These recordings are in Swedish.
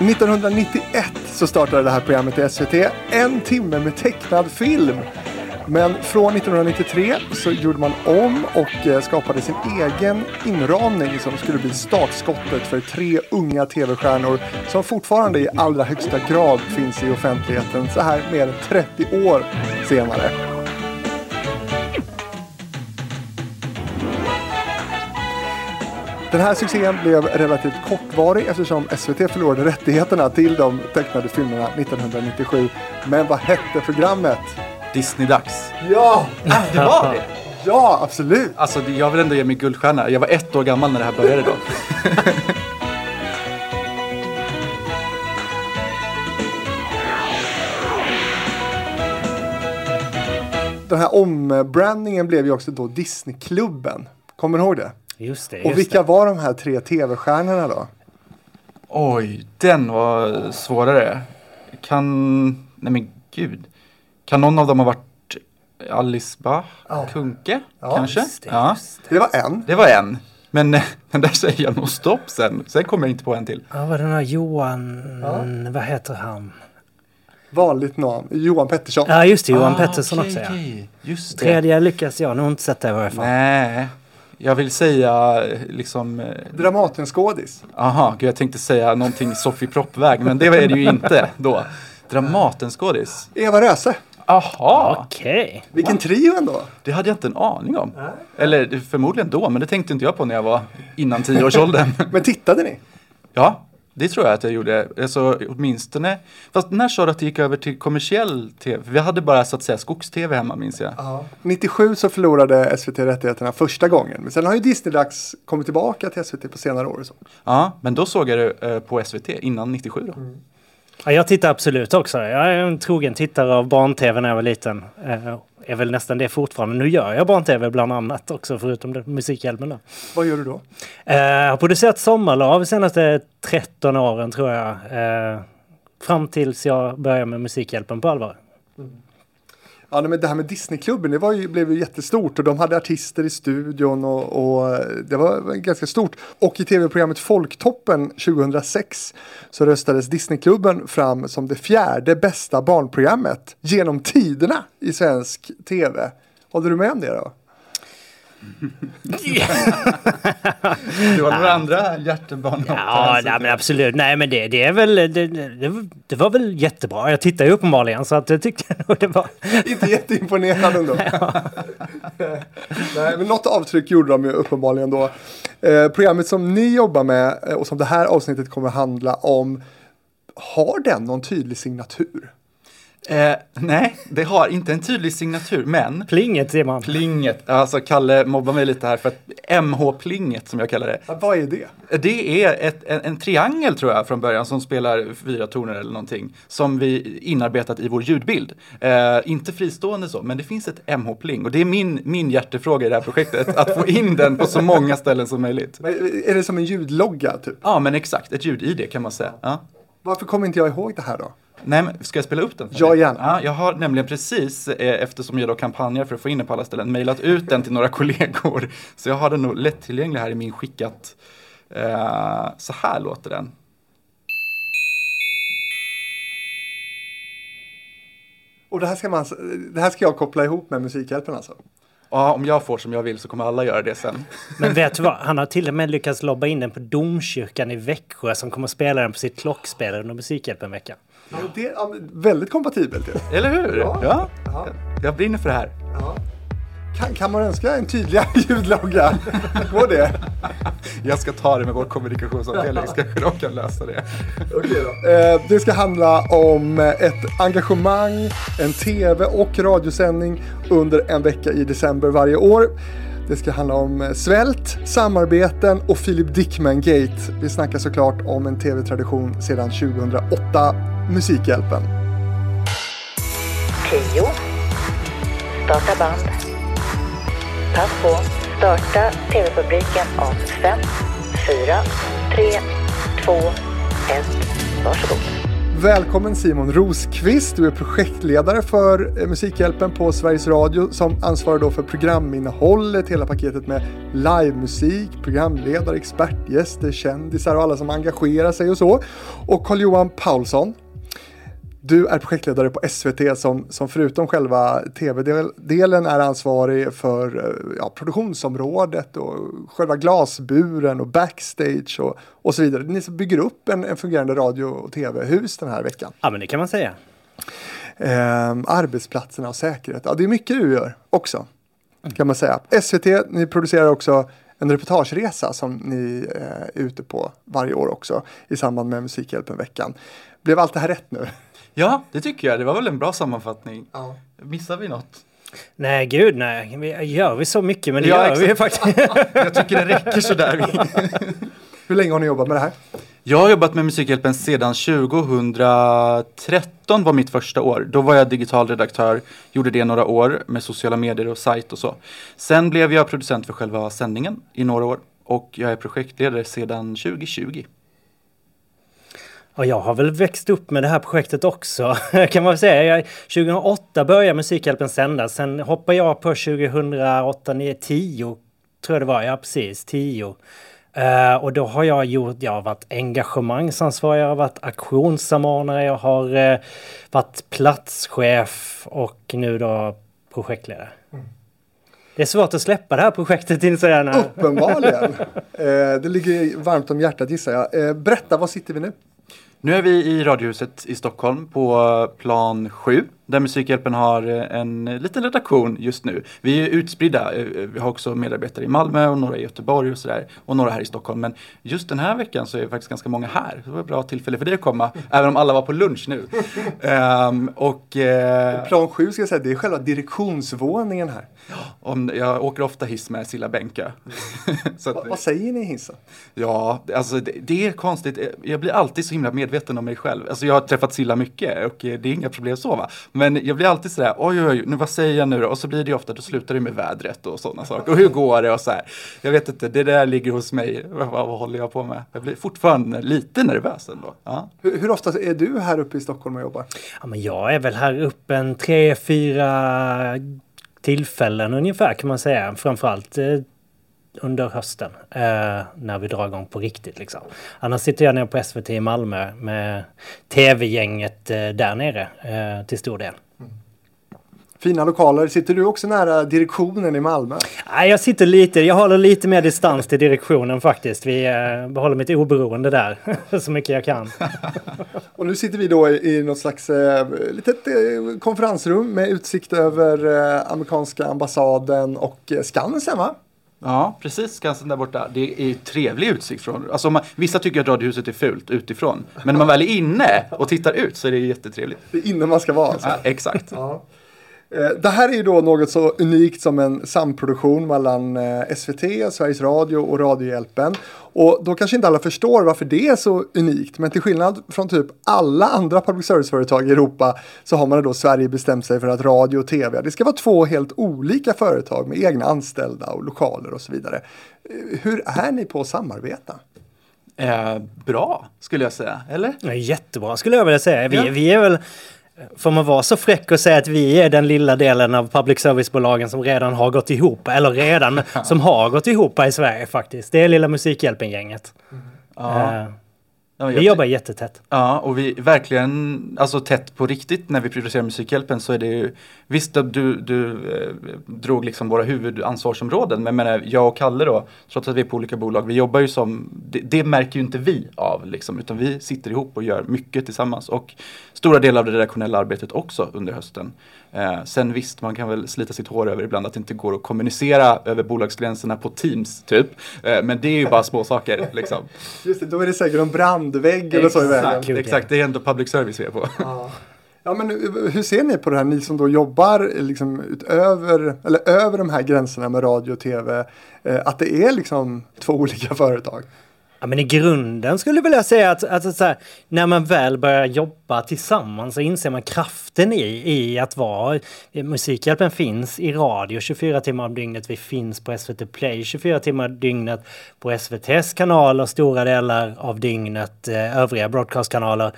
1991 så startade det här programmet i SVT. En timme med tecknad film. Men från 1993 så gjorde man om och eh, skapade sin egen inramning som skulle bli startskottet för tre unga tv-stjärnor som fortfarande i allra högsta grad finns i offentligheten så här mer än 30 år senare. Den här succén blev relativt kortvarig eftersom SVT förlorade rättigheterna till de tecknade filmerna 1997. Men vad hette programmet? Disney-dags. Ja! Det var det! Ja, absolut! Alltså, jag vill ändå ge mig guldstjärna. Jag var ett år gammal när det här började då. Den här ombrandingen blev ju också då Disneyklubben. Kommer du ihåg det? Just det. Och Just vilka det. var de här tre tv-stjärnorna då? Oj, den var svårare. Kan... Nej men gud. Kan någon av dem ha varit Alice Bah Kuhnke? Ja, kanske? Just det, ja, just det. Det var en. det var en. Men, men där säger jag nog stopp sen. Sen kommer jag inte på en till. Ja, vad den här Johan... Vad heter han? Vanligt namn. Johan Pettersson. Ja, just det. Johan Ah, Pettersson okej, också, ja. Just det. Tredje lyckas jag nog inte sätta i varje fall. Nej. Jag vill säga liksom... eh, Dramatenskådis. Aha, gud, jag tänkte säga någonting Sofie Proppväg, men det är det ju inte då. Dramatenskådis. Eva Röse. Aha, Okej. Vilken trio ändå. det hade jag inte en aning om. Eller förmodligen då, men det tänkte inte jag på när jag var innan tioårsåldern. Men tittade ni? ja, det tror jag att jag gjorde. Alltså åtminstone. Fast när sa du att det gick över till kommersiell tv? Vi hade bara så att säga skogs-tv hemma minns jag. 97 så förlorade SVT rättigheterna första gången. Men sen har ju Disney-dags kommit tillbaka till SVT på senare år. Så. Ja, men då såg jag det eh, på SVT innan 97 då. Ja, jag tittar absolut också. Jag är en trogen tittare av barn-tv när jag var liten. Är väl nästan det fortfarande. Nu gör jag barn-tv bland annat också, förutom det, Musikhjälpen. Då. Vad gör du då? Eh, jag har producerat Sommarlov de senaste 13 åren tror jag. Eh, fram tills jag började med Musikhjälpen på allvar. Ja, men det här med Disneyklubben, det var ju, blev ju jättestort och de hade artister i studion och, och eh, det var ganska stort. Och i tv-programmet Folktoppen 2006 så röstades Disneyklubben fram som det fjärde bästa barnprogrammet genom tiderna i svensk tv. Håller du med om det då? Du har några andra hjärtebarn? Ja, nej, men absolut. Nej, men det, det är väl... Det, det, det var väl jättebra. Jag tittar ju uppenbarligen så att jag tyckte nog det var... Inte jätteimponerad ändå. Nej, men något avtryck gjorde de ju uppenbarligen då. Eh, programmet som ni jobbar med eh, och som det här avsnittet kommer att handla om, har den någon tydlig signatur? Eh, nej, det har inte en tydlig signatur, men Plinget ser man. plinget, alltså Kalle mobbar mig lite här för att MH-plinget som jag kallar det. Ja, vad är det? Det är ett, en, en triangel tror jag från början som spelar fyra toner eller någonting. Som vi inarbetat i vår ljudbild. Eh, inte fristående så, men det finns ett MH-pling. Och det är min, min hjärtefråga i det här projektet. Att få in den på så många ställen som möjligt. Men Är det som en ljudlogga typ? Ja, men exakt. Ett ljud i det kan man säga. Ja. Varför kommer inte jag ihåg det här då? Nej, men ska jag spela upp den? för Ja, gärna. Ja, jag har nämligen precis, eh, eftersom jag då kampanjar för att få in den på alla ställen, mejlat ut den till några kollegor. Så jag har den nog lättillgänglig här i min skickat. Eh, så här låter den. Och det här ska, man, det här ska jag koppla ihop med Musikhjälpen alltså? Ja, om jag får som jag vill så kommer alla göra det sen. Men vet du vad? Han har till och med lyckats lobba in den på domkyrkan i Växjö som kommer att spela den på sitt klockspel under Musikhjälpen-veckan. Ja, det är väldigt kompatibelt ju. Eller hur? Ja. Ja. Ja. Jag brinner för det här. Ja. Kan, kan man önska en tydligare ljudlogga? Går det? Jag ska ta det med vår kommunikationsavdelning, kanske de kan lösa det. Okej då. Eh, det ska handla om ett engagemang, en tv och radiosändning under en vecka i december varje år. Det ska handla om svält, samarbeten och Philip Dickman-gate. Vi snackar såklart om en tv-tradition sedan 2008, Musikhjälpen. 10. Starta band. Pass på. Starta tv-publiken om 5, 4, 3, 2, 1. Varsågod. Välkommen Simon Rosqvist. Du är projektledare för eh, Musikhjälpen på Sveriges Radio som ansvarar då för programinnehållet, hela paketet med livemusik, programledare, expertgäster, kändisar och alla som engagerar sig och så. Och Carl-Johan Paulsson. Du är projektledare på SVT som, som förutom själva tv-delen är ansvarig för eh, ja, produktionsområdet och själva glasburen och backstage och, och så vidare. Ni bygger upp en, en fungerande radio och tv-hus den här veckan. Ja, men det kan man säga. Eh, arbetsplatserna och säkerhet. Ja, det är mycket du gör också. Kan man säga. SVT, ni producerar också en reportageresa som ni eh, är ute på varje år också i samband med Musikhjälpen-veckan. Blev allt det här rätt nu? Ja, det tycker jag. Det var väl en bra sammanfattning. Ja. Missar vi något? Nej, gud nej. Vi, gör vi så mycket? Men det Ja, gör vi exakt. faktiskt. Jag tycker det räcker sådär. Hur länge har ni jobbat med det här? Jag har jobbat med Musikhjälpen sedan 2013 var mitt första år. Då var jag digital redaktör, gjorde det några år med sociala medier och sajt och så. Sen blev jag producent för själva sändningen i några år och jag är projektledare sedan 2020. Och jag har väl växt upp med det här projektet också, kan man säga. Jag, 2008 började Musikhjälpen sändas, sen hoppade jag på 2008, 9, 10 tror jag det var, ja precis, 10. Eh, och då har jag gjort, jag har varit engagemangsansvarig, jag har varit aktionssamordnare, jag har eh, varit platschef och nu då projektledare. Det är svårt att släppa det här projektet inser jag. Uppenbarligen. eh, det ligger varmt om hjärtat gissar jag. Eh, berätta, var sitter vi nu? Nu är vi i Radiohuset i Stockholm på eh, plan 7 där Musikhjälpen har eh, en liten redaktion just nu. Vi är utspridda. eh, Vi har också medarbetare i Malmö och några i Göteborg och sådär och några här i Stockholm. Men just den här veckan så är det faktiskt ganska många här. Det var ett bra tillfälle för dig att komma, även om alla var på lunch nu. Ehm, och eh, Plan 7 ska jag säga, det är själva direktionsvåningen här. om, jag åker ofta hiss med Silla att, vad säger ni i hissen? Ja, alltså det, det är konstigt. Jag blir alltid så himla medveten om mig själv. Alltså jag har träffat Silla mycket och eh, det är inga problem så va. Men jag blir alltid sådär, oj oj oj, nu vad säger jag nu då? Och så blir det ju ofta, då slutar det med vädret och sådana saker. Och hur går det och så här. Jag vet inte, det där ligger hos mig. Vad, vad håller jag på med? Jag blir fortfarande lite nervös ändå. Ja. Hur, hur ofta är du här uppe i Stockholm och jobbar? Ja, men jag är väl här uppe en tre, fyra tillfällen ungefär kan man säga. Framförallt eh, under hösten eh, när vi drar igång på riktigt. Liksom. Annars sitter jag nere på SVT i Malmö med tv-gänget eh, där nere eh, till stor del. Fina lokaler. Sitter du också nära direktionen i Malmö? Nej, jag sitter lite, jag håller lite mer distans till direktionen faktiskt. Vi eh, behåller mitt oberoende där så mycket jag kan. Och nu sitter vi då i, i något slags eh, litet eh, konferensrum med utsikt över eh, amerikanska ambassaden och eh, Skansen va? Ja, precis. Skansen där borta. Det är trevlig utsikt från. Alltså man, vissa tycker att Radiohuset är fult utifrån. Men när man väl är inne och tittar ut så är det jättetrevligt. Det är inne man ska vara alltså. Ja, exakt. Ja. Eh, Det här är ju då något så unikt som en samproduktion mellan eh, SVT, Sveriges Radio och Radiohjälpen. Och då kanske inte alla förstår varför det är så unikt. Men till skillnad från typ alla andra public service-företag i Europa så har man då Sverige bestämt sig för att radio och tv, det ska vara två helt olika företag med egna anställda och lokaler och så vidare. Eh, Hur är ni på att samarbeta? Eh, bra, skulle jag säga. Eller? Ja, jättebra skulle jag vilja säga. Vi, Ja. vi är väl... Får man vara så fräck och säga att vi är den lilla delen av public service-bolagen som redan har gått ihop, eller redan, som har gått ihop i Sverige faktiskt. Det är lilla Musikhjälpen-gänget. Ja. Eh, Ja, vi jobbar jättetätt. Ja, och vi verkligen, alltså tätt på riktigt när vi producerar Musikhjälpen så är det ju, visst att du, du eh, drog liksom våra huvudansvarsområden, men menar, jag och Kalle då, trots att vi är på olika bolag, vi jobbar ju som, det, det märker ju inte vi av liksom, utan vi sitter ihop och gör mycket tillsammans och stora delar av det redaktionella arbetet också under hösten. Eh, sen visst, man kan väl slita sitt hår över ibland att det inte går att kommunicera över bolagsgränserna på Teams typ, eh, men det är ju bara små saker liksom. Just det, då är det säkert en brandvägg eller så i vägen. Exakt, det är ändå public service vi är på. Ja. Ja, men eh, hur ser ni på det här, ni som då jobbar eh, liksom utöver, eller över de här gränserna med radio och tv, eh, att det är liksom två olika företag? Ja, men i grunden skulle jag vilja säga att, att, så här, när man väl börjar jobba tillsammans så inser man kraften i, i att vara... Eh, Musikhjälpen finns i radio 24 timmar om dygnet. Vi finns på SVT Play 24 timmar om dygnet. På SVTs kanaler stora delar av dygnet. Eh, övriga broadcastkanaler.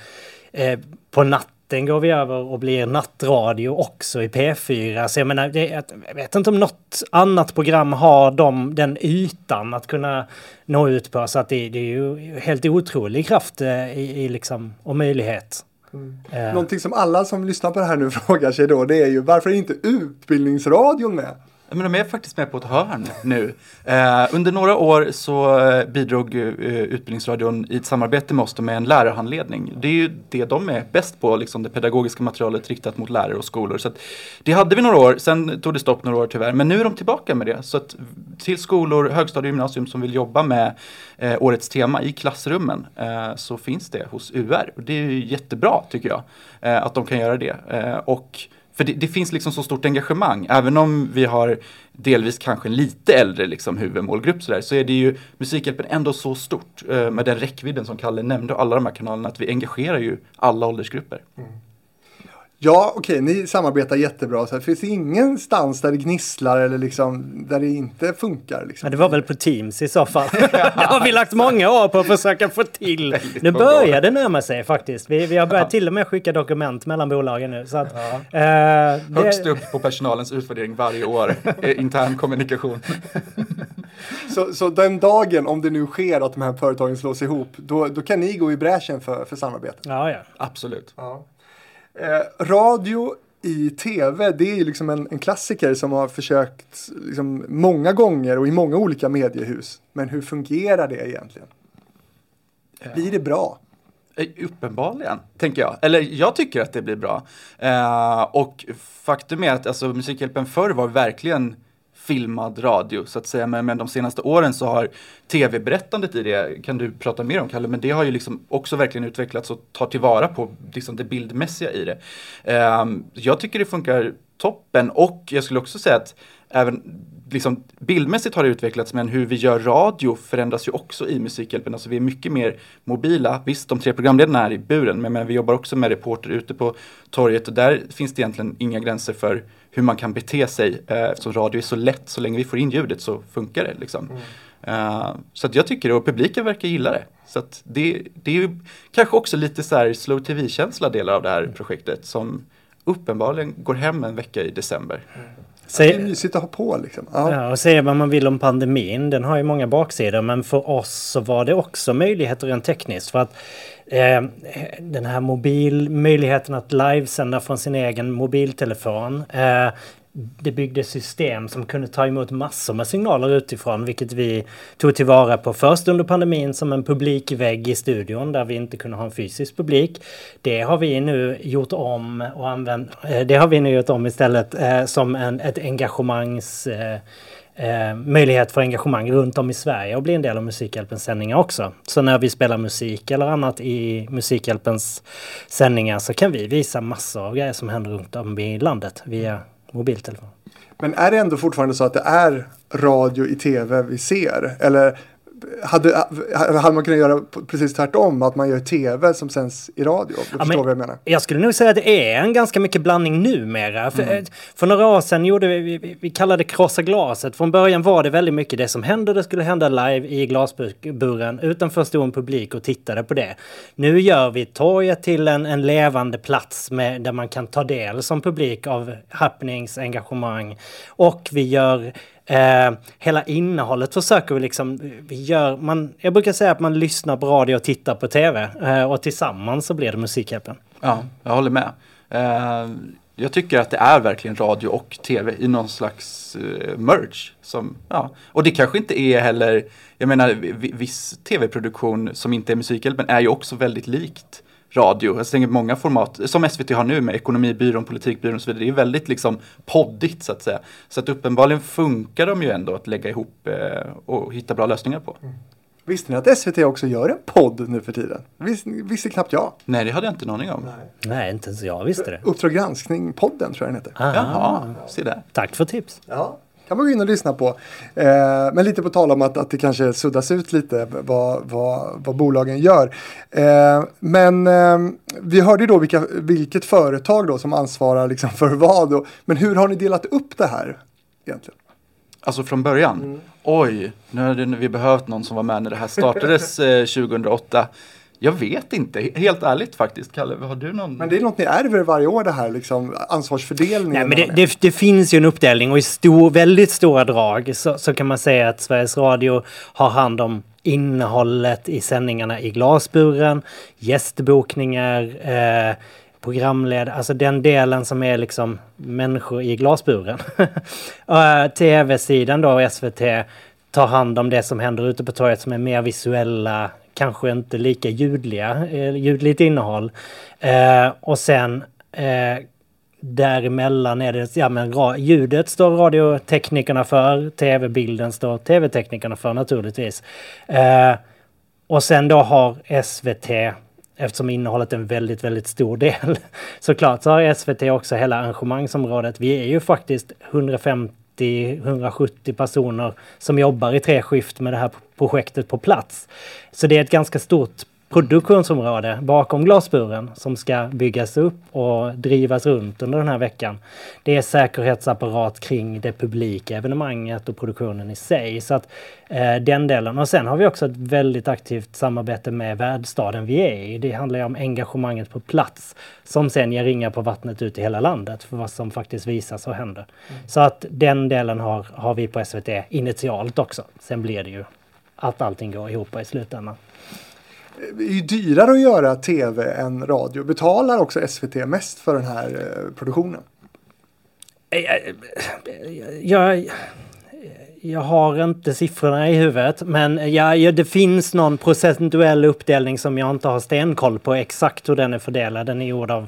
eh, på natten går vi över och blir nattradio också i P4. Så jag menar, det, jag vet inte om något annat program har de, den ytan att kunna nå ut på. Så att det, det är ju helt otrolig kraft eh, i, i liksom, och möjlighet. Eh, Någonting som alla som lyssnar på det här nu frågar sig då, det är ju varför är inte Utbildningsradion med? Men de är faktiskt med på ett hörn nu. Eh, under några år så eh, bidrog eh, Utbildningsradion i ett samarbete med oss med en lärarhandledning. Det är ju det de är bäst på, liksom det pedagogiska materialet riktat mot lärare och skolor. Så att, det hade vi några år, sen tog det stopp några år tyvärr, men nu är de tillbaka med det. Så att till skolor, högstadie och gymnasium som vill jobba med eh, årets tema i klassrummen eh, så finns det hos UR. Och det är ju jättebra tycker jag, eh, att de kan göra det. Eh, och för det, det, finns liksom så stort engagemang. Även om vi har delvis kanske en lite äldre liksom huvudmålgrupp så, där, så är det ju Musikhjälpen ändå så stort eh, med den räckvidden som Kalle nämnde och alla de här kanalerna att vi engagerar ju alla åldersgrupper. Mm. Ja, okej, ni samarbetar jättebra. Så här, finns det ingenstans där det gnisslar eller liksom där det inte funkar? Liksom? Ja, det var väl på Teams i så fall. det har vi lagt många år på att försöka få till. Nu börjar det närma sig faktiskt. Vi, vi har börjat till och med skicka dokument mellan bolagen nu. Så att, eh, det, Högst upp på personalens utvärdering varje år, intern kommunikation. Så, så den dagen, om det nu sker att de här företagen slås ihop, då, då kan ni gå i bräschen för, för samarbete? Ja, ja. Absolut. Ja. Eh, radio i tv, det är ju liksom en, en klassiker som har försökt liksom, många gånger och i många olika mediehus. Men hur fungerar det egentligen? Blir det bra? Eh, Uppenbarligen, tänker jag. Eller jag tycker att det blir bra. Eh, och faktum är att alltså, Musikhjälpen förr var verkligen filmad radio så att säga. Men, men de senaste åren så har tv-berättandet i det, kan du prata mer om Kalle, men det har ju liksom också verkligen utvecklats och tar tillvara på liksom det bildmässiga i det. Um, jag tycker det funkar toppen och jag skulle också säga att även liksom, bildmässigt har det utvecklats men hur vi gör radio förändras ju också i Musikhjälpen. Alltså vi är mycket mer mobila. Visst, de tre programledarna är i buren men, men vi jobbar också med reporter ute på torget och där finns det egentligen inga gränser för hur man kan bete sig. Eh, eftersom radio är så lätt, så länge vi får in ljudet så funkar det. Liksom. Eh, så att jag tycker det och publiken verkar gilla det. Så att det, det är ju kanske också lite så här slow tv-känsla delar av det här projektet som uppenbarligen går hem en vecka i december. Det är Säg, mysigt att ha på liksom. Ja. ja, och säga vad man vill om pandemin, den har ju många baksidor, men för oss så var det också möjligheter rent tekniskt. För att eh, den här mobil, möjligheten att livesända från sin egen mobiltelefon. Eh, det byggdes system som kunde ta emot massor med signaler utifrån, vilket vi tog tillvara på först under pandemin som en publikvägg i studion där vi inte kunde ha en fysisk publik. Det har vi nu gjort om och använt. Eh, det har vi nu gjort om istället eh, som en, ett engagemangs eh, eh, möjlighet för engagemang runt om i Sverige och bli en del av Musikhjälpens sändningar också. Så när vi spelar musik eller annat i Musikhjälpens sändningar så kan vi visa massor av grejer som händer runt om i landet via mobiltelefon. Men är det ändå fortfarande så att det är radio i tv vi ser? Eller hade, hade man kunnat göra precis tvärtom? Att man gör tv som sänds i radio? Du förstår men- vad jag menar? Jag skulle nog säga att det är en ganska mycket blandning numera. För, Mm. för några år sedan gjorde vi, vi, vi kallade det krossa glaset. Från början var det väldigt mycket det som hände, det skulle hända live i glasburen. Utanför stod en publik och tittade på det. Nu gör vi torget till en, en levande plats med, där man kan ta del som publik av happenings, engagemang. Och vi gör Eh, hela innehållet försöker vi liksom, vi gör, man, jag brukar säga att man lyssnar på radio och tittar på tv. Eh, och tillsammans så blir det Musikhjälpen. Ja, jag håller med. Eh, jag tycker att det är verkligen radio och tv i någon slags eh, merge. Som, ja. Och det kanske inte är heller, jag menar viss tv-produktion som inte är Musikhjälpen är ju också väldigt likt radio. Jag tänker många format, som SVT har nu med Ekonomibyrån, Politikbyrån och så vidare. Det är väldigt liksom poddigt så att säga. Så att uppenbarligen funkar de ju ändå att lägga ihop eh, och hitta bra lösningar på. Visste ni att SVT också gör en podd nu för tiden? Vis, visste knappt jag. Nej, det hade jag inte en aning om. Nej, inte ens jag visste det. Uppdrag granskning-podden tror jag den heter. Aha. Jaha, se där. Tack för tips. Ja, kan man gå in och lyssna på. Eh, men lite på tal om att, att det kanske suddas ut lite vad, vad, vad bolagen gör. Eh, men eh, vi hörde ju då vilka, vilket företag då som ansvarar liksom för vad. Och, men hur har ni delat upp det här egentligen? Alltså från början? Mm. Oj, nu hade vi behövt någon som var med när det här startades eh, 2008. Jag vet inte, helt ärligt faktiskt. Kalle, har du någon? Men det är något ni ärver varje år det här, liksom ansvarsfördelningen. Nej, men det, det, det finns ju en uppdelning och i stor, väldigt stora drag så, så kan man säga att Sveriges Radio har hand om innehållet i sändningarna i glasburen, gästbokningar, eh, programledare, alltså den delen som är liksom människor i glasburen. uh, Tv-sidan då, SVT, tar hand om det som händer ute på torget som är mer visuella, kanske inte lika ljudliga, eh, ljudligt innehåll. Eh, och sen eh, däremellan är det, ja men ljudet står radioteknikerna för, tv-bilden står tv-teknikerna för naturligtvis. Eh, och sen då har SVT, eftersom innehållet är en väldigt, väldigt stor del, såklart så har SVT också hela arrangemangsområdet. Vi är ju faktiskt 150 150-170 personer som jobbar i tre skift med det här projektet på plats. Så det är ett ganska stort produktionsområde bakom glasburen som ska byggas upp och drivas runt under den här veckan. Det är säkerhetsapparat kring det publika evenemanget och produktionen i sig. Så att eh, den delen. Och sen har vi också ett väldigt aktivt samarbete med värdstaden vi är i. Det handlar ju om engagemanget på plats som sen ger ringar på vattnet ut i hela landet för vad som faktiskt visas och händer. Mm. Så att den delen har, har vi på SVT initialt också. Sen blir det ju att allting går ihop i slutändan det är ju dyrare att göra tv än radio. Betalar också SVT mest för den här eh, produktionen? Jag, jag har inte siffrorna i huvudet, men ja, det finns någon procentuell uppdelning som jag inte har stenkoll på exakt hur den är fördelad. Den är gjord av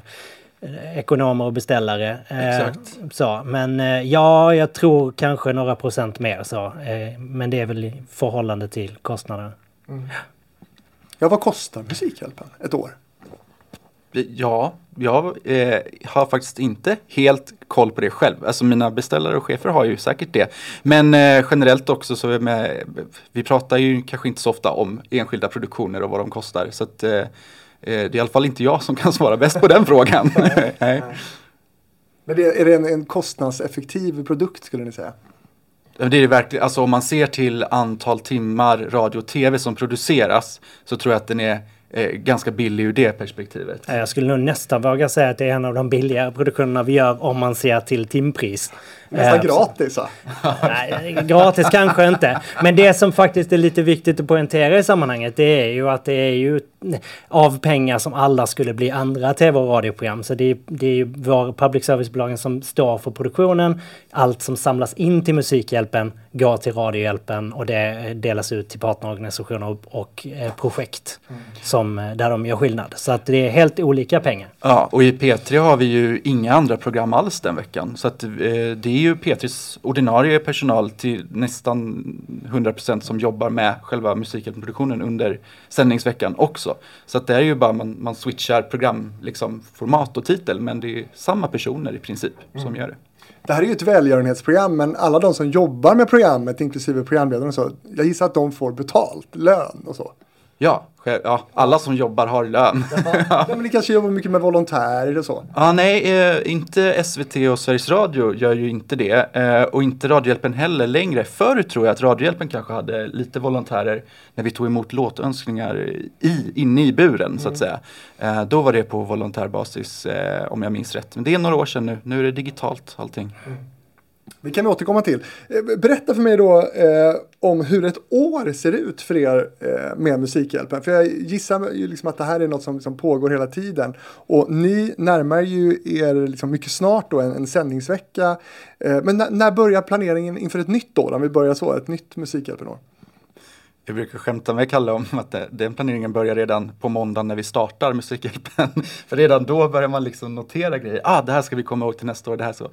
eh, ekonomer och beställare. Eh, exakt. så, men ja, jag tror kanske några procent mer så. men det är väl i förhållande till kostnaderna. Mm. Ja, vad kostar Musikhjälpen ett år? Ja, jag eh, har faktiskt inte helt koll på det själv. Alltså mina beställare och chefer har ju säkert det. Men eh, generellt också så är med, vi pratar ju kanske inte så ofta om enskilda produktioner och vad de kostar. Så att, eh, eh det är i alla fall inte jag som kan svara bäst på den frågan. Nej. Men det, är det en, en kostnadseffektiv produkt skulle ni säga? Det är verkligen, alltså om man ser till antal timmar radio och tv som produceras så tror jag att den är eh, ganska billig ur det perspektivet. Jag skulle nog nästan våga säga att det är en av de billigare produktionerna vi gör om man ser till timpris. Nästan eh, gratis va? Nej, gratis kanske inte. Men det som faktiskt är lite viktigt att poängtera i sammanhanget det är ju att det är ju av pengar som alla skulle bli andra tv och radioprogram. Så det är, det är ju vår public service-bolagen som står för produktionen. Allt som samlas in till Musikhjälpen går till Radiohjälpen och det delas ut till partnerorganisationer och, och eh, projekt mm. som, eh, där de gör skillnad. Så att det är helt olika pengar. Ja, och i P3 har vi ju inga andra program alls den veckan. Så att, eh, det är ju P3s ordinarie personal till nästan 100% som jobbar med själva musikhjälpen-produktionen under sändningsveckan också. Så att det är ju bara man, man switchar program, liksom, format och titel men det är samma personer i princip mm. som gör det. Det här är ju ett välgörenhetsprogram men alla de som jobbar med programmet inklusive programledaren och så, jag gissar att de får betalt, lön och så. Ja, ja, alla som jobbar har lön. ja, men ni kanske jobbar mycket med volontärer och så? Ja, nej, eh, inte SVT och Sveriges Radio gör ju inte det. Eh, och inte Radiohjälpen heller längre. Förr tror jag att Radiohjälpen kanske hade lite volontärer när vi tog emot låtönskningar i, inne i buren mm. så att mm. säga. Eh, då var det på volontärbasis eh, om jag minns rätt. Men det är några år sedan nu. Nu är det digitalt allting. Mm. Det kan vi återkomma till. Eh, berätta för mig då eh, om hur ett år ser ut för er eh, med Musikhjälpen. För jag gissar ju liksom att det här är något som, liksom pågår hela tiden. Och ni närmar ju er liksom mycket snart då en, en sändningsvecka. Eh, men när börjar planeringen inför ett nytt år? Om vi börjar så, ett nytt Musikhjälpen-år. Jag brukar skämta med Kalle om att den planeringen börjar redan på måndag när vi startar Musikhjälpen. För redan då börjar man liksom notera grejer. Ah, det här ska vi komma ihåg till nästa år. Det här så.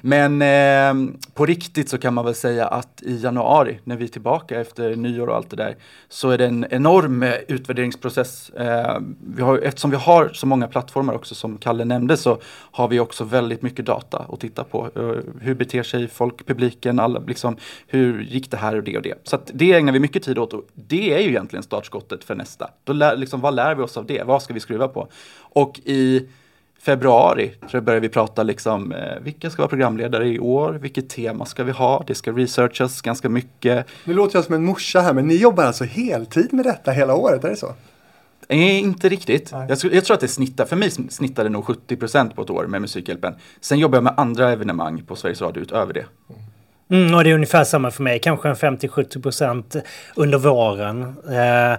Men eh, på riktigt så kan man väl säga att i januari när vi är tillbaka efter nyår och allt det där så är det en enorm eh, utvärderingsprocess. Eh, vi har, eftersom vi har så många plattformar också som Kalle nämnde så har vi också väldigt mycket data att titta på. Eh, hur beter sig folk, publiken, alla, liksom, hur gick det här och det och det. Så det ägnar vi mycket tid åt och det är ju egentligen startskottet för nästa. Då lär, liksom, vad lär vi oss av det? Vad ska vi skruva på? Och i februari så börjar vi prata liksom eh, vilka ska vara programledare i år? Vilket tema ska vi ha? Det ska researchas ganska mycket. Nu låter jag som en morsa här men ni jobbar alltså heltid med detta hela året, är det så? Nej, inte riktigt. Nej. Jag, jag tror att det snittar, för mig snittar det nog 70% på ett år med Musikhjälpen. Sen jobbar jag med andra evenemang på Sveriges Radio utöver det. Mm, och det är ungefär samma för mig, kanske en 50-70 procent under våren. Eh,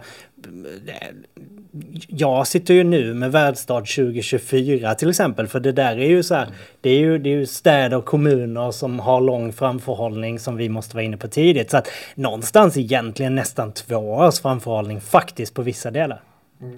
jag sitter ju nu med Världsstad 2024 till exempel, för det där är ju så här, det är ju, det är ju städer och kommuner som har lång framförhållning som vi måste vara inne på tidigt. Så att någonstans egentligen nästan två års framförhållning faktiskt på vissa delar.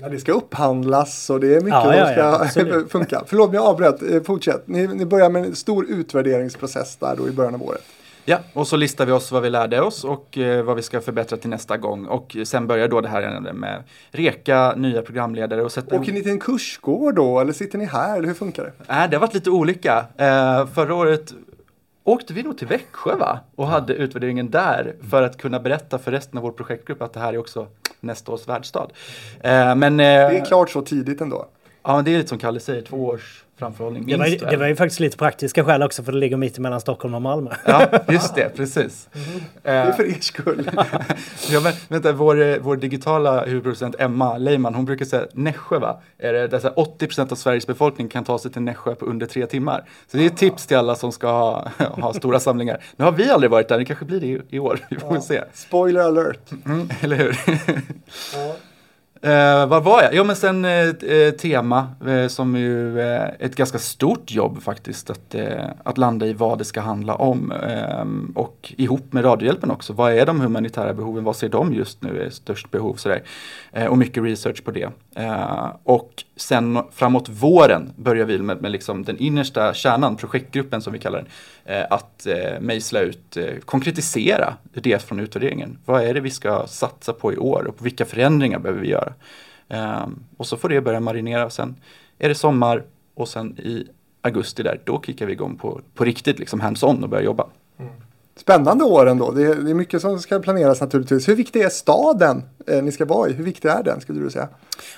Ja, det ska upphandlas och det är mycket Ja, som ja, ska funka. Förlåt jag avbröt. Eh, Fortsätt. Ni, ni börjar med en stor utvärderingsprocess där då i början av året. Ja, och så listar vi oss vad vi lärde oss och eh, vad vi ska förbättra till nästa gång. Och sen börjar då det här med reka nya programledare och sätta Åker ni till en kursgård då eller sitter ni här? Eller hur funkar det? Nej, det har varit lite olika. Eh, förra året åkte vi nog till Växjö va? Och hade utvärderingen där för att kunna berätta för resten av vår projektgrupp att det här är också nästa års världsstad. Eh, men Det är klart så tidigt ändå. ja, men det är lite som Kalle säger, två års framförhållning Det var, ju- det var ju faktiskt lite praktiska skäl också för det ligger mitt emellan Stockholm och Malmö. Ja, just det, precis. Det är Eh, för er skull. Ja, men, vänta, vår, eh, vår digitala huvudproducent Emma Leiman, hon brukar säga Nässjö va? Är det, här 80% av Sveriges befolkning kan ta sig till Nässjö på under tre timmar. Så det är ett tips till alla som ska ha, ha stora samlingar. Nu har vi aldrig varit där, det kanske blir det i, i år. Vi får väl se. Spoiler alert. Mm, eller hur? Eh, vad var jag? Jo men sen eh, eh, tema eh, som ju eh, ett ganska stort jobb faktiskt att, eh, att landa i vad det ska handla om. Ehm, och ihop med Radiohjälpen också. Vad är de humanitära behoven? Vad ser de just nu är störst behov? Sådär. Eh, och mycket research på det. Eh, och sen framåt våren börjar vi med, med liksom den innersta kärnan, projektgruppen som vi kallar den. Eh, att eh, mejsla ut, eh, konkretisera det från utvärderingen. Vad är det vi ska satsa på i år och vilka förändringar behöver vi göra? Ehm, och så får det börja marinera och sen är det sommar och sen i augusti där, då kickar vi igång på, på riktigt, liksom hands-on och börjar jobba. Spännande år ändå. Det är, det är mycket som ska planeras naturligtvis. Hur viktig är staden eh, ni ska vara i? Hur viktig är den skulle du säga?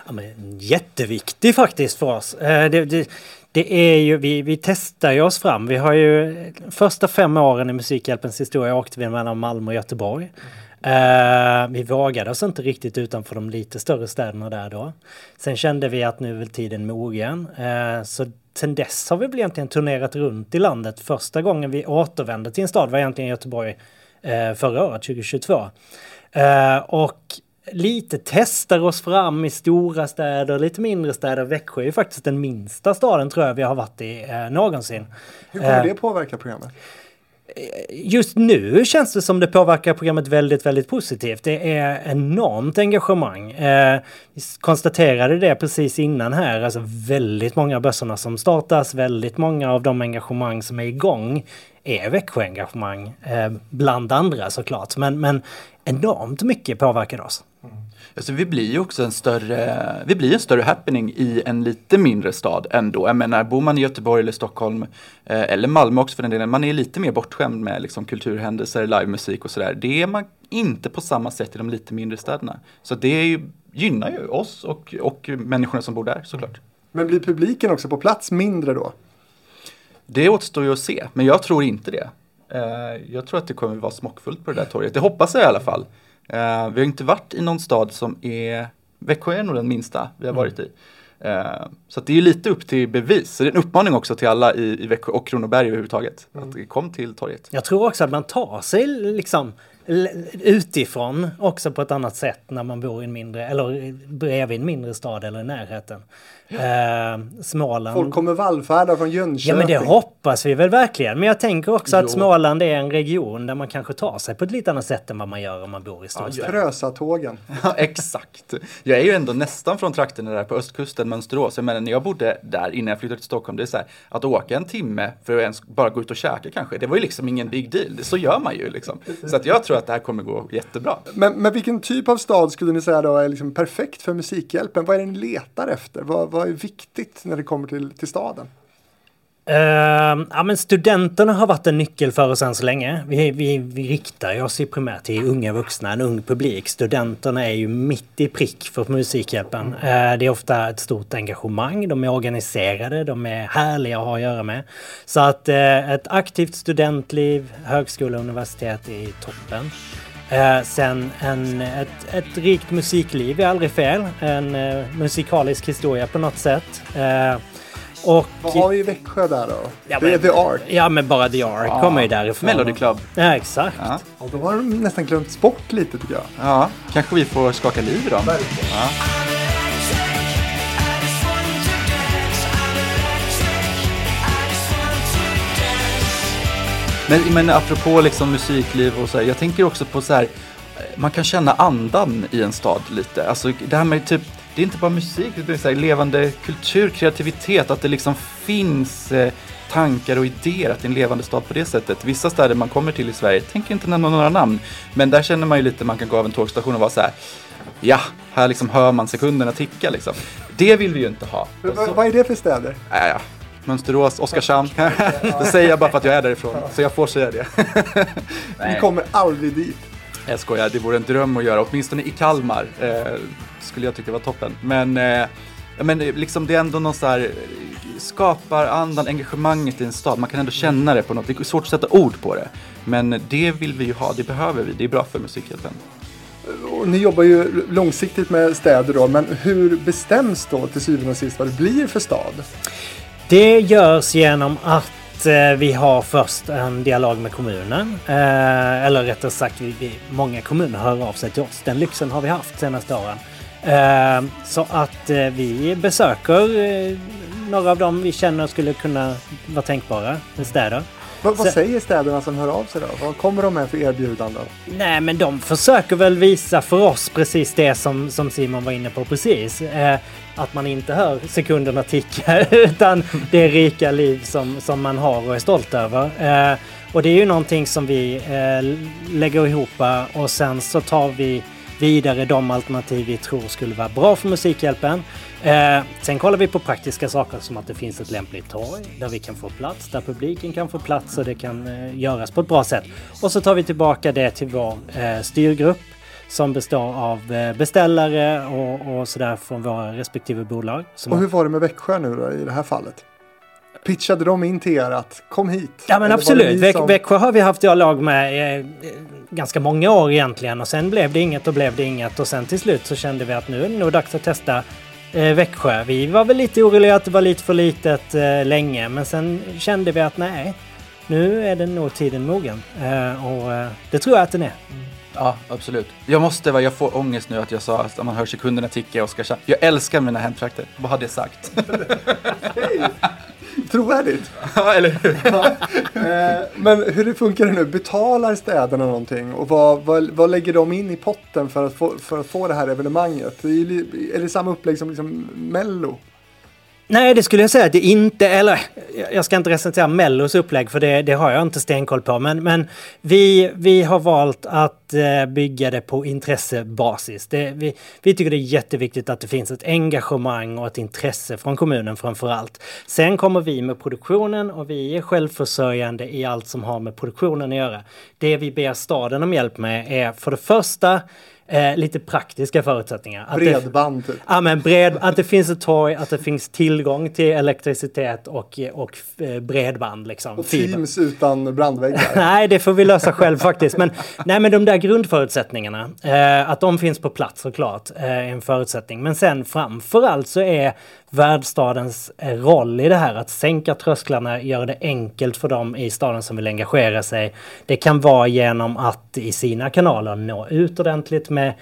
Ja, men jätteviktig faktiskt för oss. Eh, Det, det, det är ju, vi, vi testar ju oss fram. Vi har ju första fem åren i Musikhjälpens historia åkte vi mellan Malmö och Göteborg. Uh, vi vågade oss inte riktigt utanför de lite större städerna där då. Sen kände vi att nu är väl tiden mogen. Uh, så sen dess har vi väl egentligen turnerat runt i landet. Första gången vi återvände till en stad var egentligen Göteborg uh, förra året, 2022. Och lite testar oss fram i stora städer, lite mindre städer. Växjö är ju faktiskt den minsta staden tror jag vi har varit i eh, någonsin. Hur kommer Eh, det påverka programmet? Just nu känns det som det påverkar programmet väldigt, väldigt positivt. Det är enormt engagemang. Eh, vi konstaterade det precis innan här, alltså väldigt många bössorna som startas, väldigt många av de engagemang som är igång är Växjö-engagemang, eh, bland andra såklart. Men, men enormt mycket påverkar oss. Alltså vi blir ju också en större, vi blir en större happening i en lite mindre stad ändå. Jag menar, bor man i Göteborg eller Stockholm, eh, eller Malmö också för den delen, man är lite mer bortskämd med liksom, kulturhändelser, livemusik och sådär. Det är man inte på samma sätt i de lite mindre städerna. Så det är ju, gynnar ju oss och, och människorna som bor där såklart. Men blir publiken också på plats mindre då? Det återstår ju att se, men jag tror inte det. Eh, jag tror att det kommer vara smockfullt på det där torget. Det hoppas jag i alla fall. Eh, vi har inte varit i någon stad som är, Växjö är nog den minsta vi har varit i. Eh, så det är lite upp till bevis. Så det är en uppmaning också till alla i, i Växjö och Kronoberg överhuvudtaget. Att kom till torget. Jag tror också att man tar sig liksom utifrån också på ett annat sätt när man bor i en mindre, eller bredvid en mindre stad eller i närheten. Eh, Småland. Folk kommer vallfärda från Jönköping. Ja men det hoppas vi väl verkligen. Men jag tänker också att Jo. Småland är en region där man kanske tar sig på ett lite annat sätt än vad man gör om man bor i storstäder. Frösatågen. Ja, exakt. Jag är ju ändå nästan från trakterna där på östkusten, Mönsterås. Jag menar, när jag bodde där innan jag flyttade till Stockholm, det är så här, att åka en timme för att ens bara gå ut och käka kanske, det var ju liksom ingen big deal. Så gör man ju liksom. Så att jag tror tror att det här kommer gå jättebra. Men, men vilken typ av stad skulle ni säga då är liksom perfekt för Musikhjälpen? Vad är det ni letar efter? Vad, vad är viktigt när det kommer till, till staden? Uh, ja, men studenterna har varit en nyckel för oss än så länge. Vi, vi, vi riktar oss ju primärt till unga vuxna, en ung publik. Studenterna är ju mitt i prick för Musikhjälpen. Eh, det är ofta ett stort engagemang, de är organiserade, de är härliga att ha att göra med. Så att eh, ett aktivt studentliv, högskola och universitet är toppen. Eh, sen en, ett, ett rikt musikliv är aldrig fel. En eh, musikalisk historia på något sätt. Eh, och... Vad har vi i Växjö där då? Ja, det är men- The Art. Ja men bara The Ark kommer ju därifrån. Melody Club. Ja exakt. Ja. Och då har de nästan glömt bort lite tycker jag. ja, kanske vi får skaka liv i dem. Ja. Men, men apropå liksom musikliv och så här, jag tänker också på så här, man kan känna andan i en stad lite. Alltså det här med typ, det är inte bara musik, det är så här, levande kultur, kreativitet, att det liksom finns eh, tankar och idéer, att det är en levande stad på det sättet. Vissa städer man kommer till i Sverige, tänker inte nämna några namn, men där känner man ju lite, man kan gå av en tågstation och vara så här, ja, här liksom hör man sekunderna ticka liksom. Det vill vi ju inte ha. V- vad är det för städer? Ja, ja. Mönsterås, Oskarshamn. det säger jag bara för att jag är därifrån, så jag får säga det. Vi kommer aldrig dit. Jag skojar, det vore en dröm att göra, åtminstone i Kalmar. Eh, skulle jag tycka var toppen. Men, eh, men eh, liksom det är ändå någon så här, eh, skapar andan, engagemanget i en stad. Man kan ändå känna det på något, det är svårt att sätta ord på det. Men det vill vi ju ha, det behöver vi, det är bra för Musikhjälpen. Och ni jobbar ju långsiktigt med städer då, men hur bestäms då till syvende och sist vad det blir för stad? Det görs genom att eh, vi har först en dialog med kommunen. Eh, eller rättare sagt, vi, vi, många kommuner hör av sig till oss. Den lyxen har vi haft senaste åren. Eh, så att eh, vi besöker eh, några av dem vi känner skulle kunna vara tänkbara städer. Vad, vad säger städerna som hör av sig då? Vad kommer de med för erbjudanden? Nej, men de försöker väl visa för oss precis det som, som Simon var inne på precis. Eh, att man inte hör sekunderna ticka utan det rika liv som, som man har och är stolt över. Eh, och det är ju någonting som vi eh, lägger ihop och sen så tar vi vidare de alternativ vi tror skulle vara bra för Musikhjälpen. Eh, sen kollar vi på praktiska saker som att det finns ett lämpligt torg där vi kan få plats, där publiken kan få plats och det kan eh, göras på ett bra sätt. Och så tar vi tillbaka det till vår eh, styrgrupp som består av eh, beställare och, och sådär från våra respektive bolag. Och hur var det med Växjö nu då i det här fallet? Pitchade de in till er att kom hit? Ja men absolut. som- Växjö har vi haft dialog med eh, ganska många år egentligen och sen blev det inget och blev det inget och sen till slut så kände vi att nu är det nog dags att testa eh, Växjö. Vi var väl lite oroliga att det var lite för litet eh, länge men sen kände vi att nej, nu är det nog tiden mogen. Eh, och eh, det tror jag att den är. Ja, absolut. Jag måste jag får ångest nu att jag sa att man hör sekunderna ticka i Oskarshamn. Jag älskar mina hemtrakter, vad har det sagt? Trovärdigt. Ja, eller hur? Eh, men hur det funkar det nu? Betalar städerna någonting? Och vad, vad, vad lägger de in i potten för att få, för att få det här evenemanget? Det är, är det samma upplägg som liksom Mello? Nej, det skulle jag säga att det inte, eller jag ska inte recensera Mellos upplägg för det, det har jag inte stenkoll på. Men, men vi, vi har valt att eh, bygga det på intressebasis. Det, vi, vi tycker det är jätteviktigt att det finns ett engagemang och ett intresse från kommunen framför allt. Sen kommer vi med produktionen och vi är självförsörjande i allt som har med produktionen att göra. Det vi ber staden om hjälp med är för det första eh, lite praktiska förutsättningar. Att det- Bredband typ. Ja, men bred, att det finns ett torg, att det finns tillgång till elektricitet och, och eh, bredband. Liksom, Och fiber. Teams utan brandväggar. Nej, det får vi lösa själv faktiskt. Men, nej, men de där grundförutsättningarna, eh, att de finns på plats såklart, eh, är en förutsättning. Men sen framförallt så är värdstadens roll i det här att sänka trösklarna, göra det enkelt för dem i staden som vill engagera sig. Det kan vara genom att i sina kanaler nå ut ordentligt med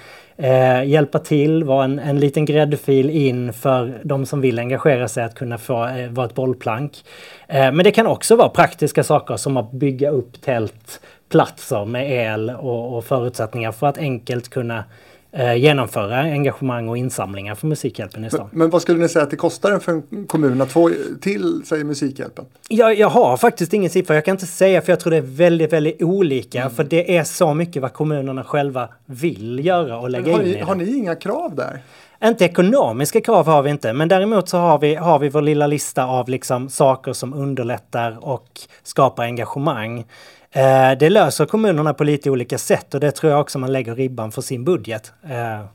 Eh, hjälpa till, vara en, en liten gräddfil in för de som vill engagera sig att kunna få eh, vara ett bollplank. Eh, men det kan också vara praktiska saker som att bygga upp tältplatser med el och, och förutsättningar för att enkelt kunna eh, genomföra engagemang och insamlingar för Musikhjälpen i stan. Men vad skulle ni säga att det kostar för en kommun att få till, säger Musikhjälpen? Jag, jag har faktiskt ingen siffra, jag kan inte säga för jag tror det är väldigt, väldigt olika. För det är så mycket vad kommunerna själva vill göra och lägga Har in i det. har ni inga krav där? Inte ekonomiska krav har vi inte, men däremot så har vi, har vi vår lilla lista av liksom saker som underlättar och skapar engagemang. Eh, det löser kommunerna på lite olika sätt och det tror jag också man lägger ribban för sin budget. Eh,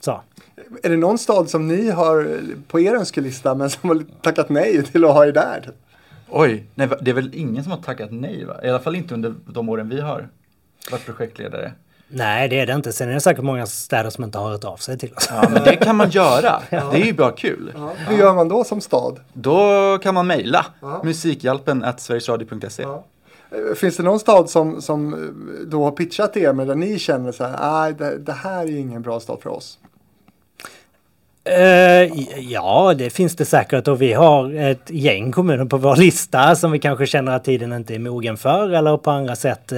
Så. Är det någon stad som ni har på er önskelista men som har tackat nej till att ha er där? Oj, nej, det är väl ingen som har tackat nej va? I alla fall inte under de åren vi har varit projektledare. Nej, det är det inte. Sen är det säkert många städer som inte har hört av sig till oss. Ja, men det kan man göra. Det är ju bara kul. Ja. Hur gör man då som stad? Då kan man mejla Ja. musikhjälpen at sverigesradio.se. Eh, Finns det någon stad som, som eh, då har pitchat er men där ni känner så här, nej det, det här är ingen bra stad för oss? Eh, ja, det finns det säkert och vi har ett gäng kommuner på vår lista som vi kanske känner att tiden inte är mogen för eller på andra sätt.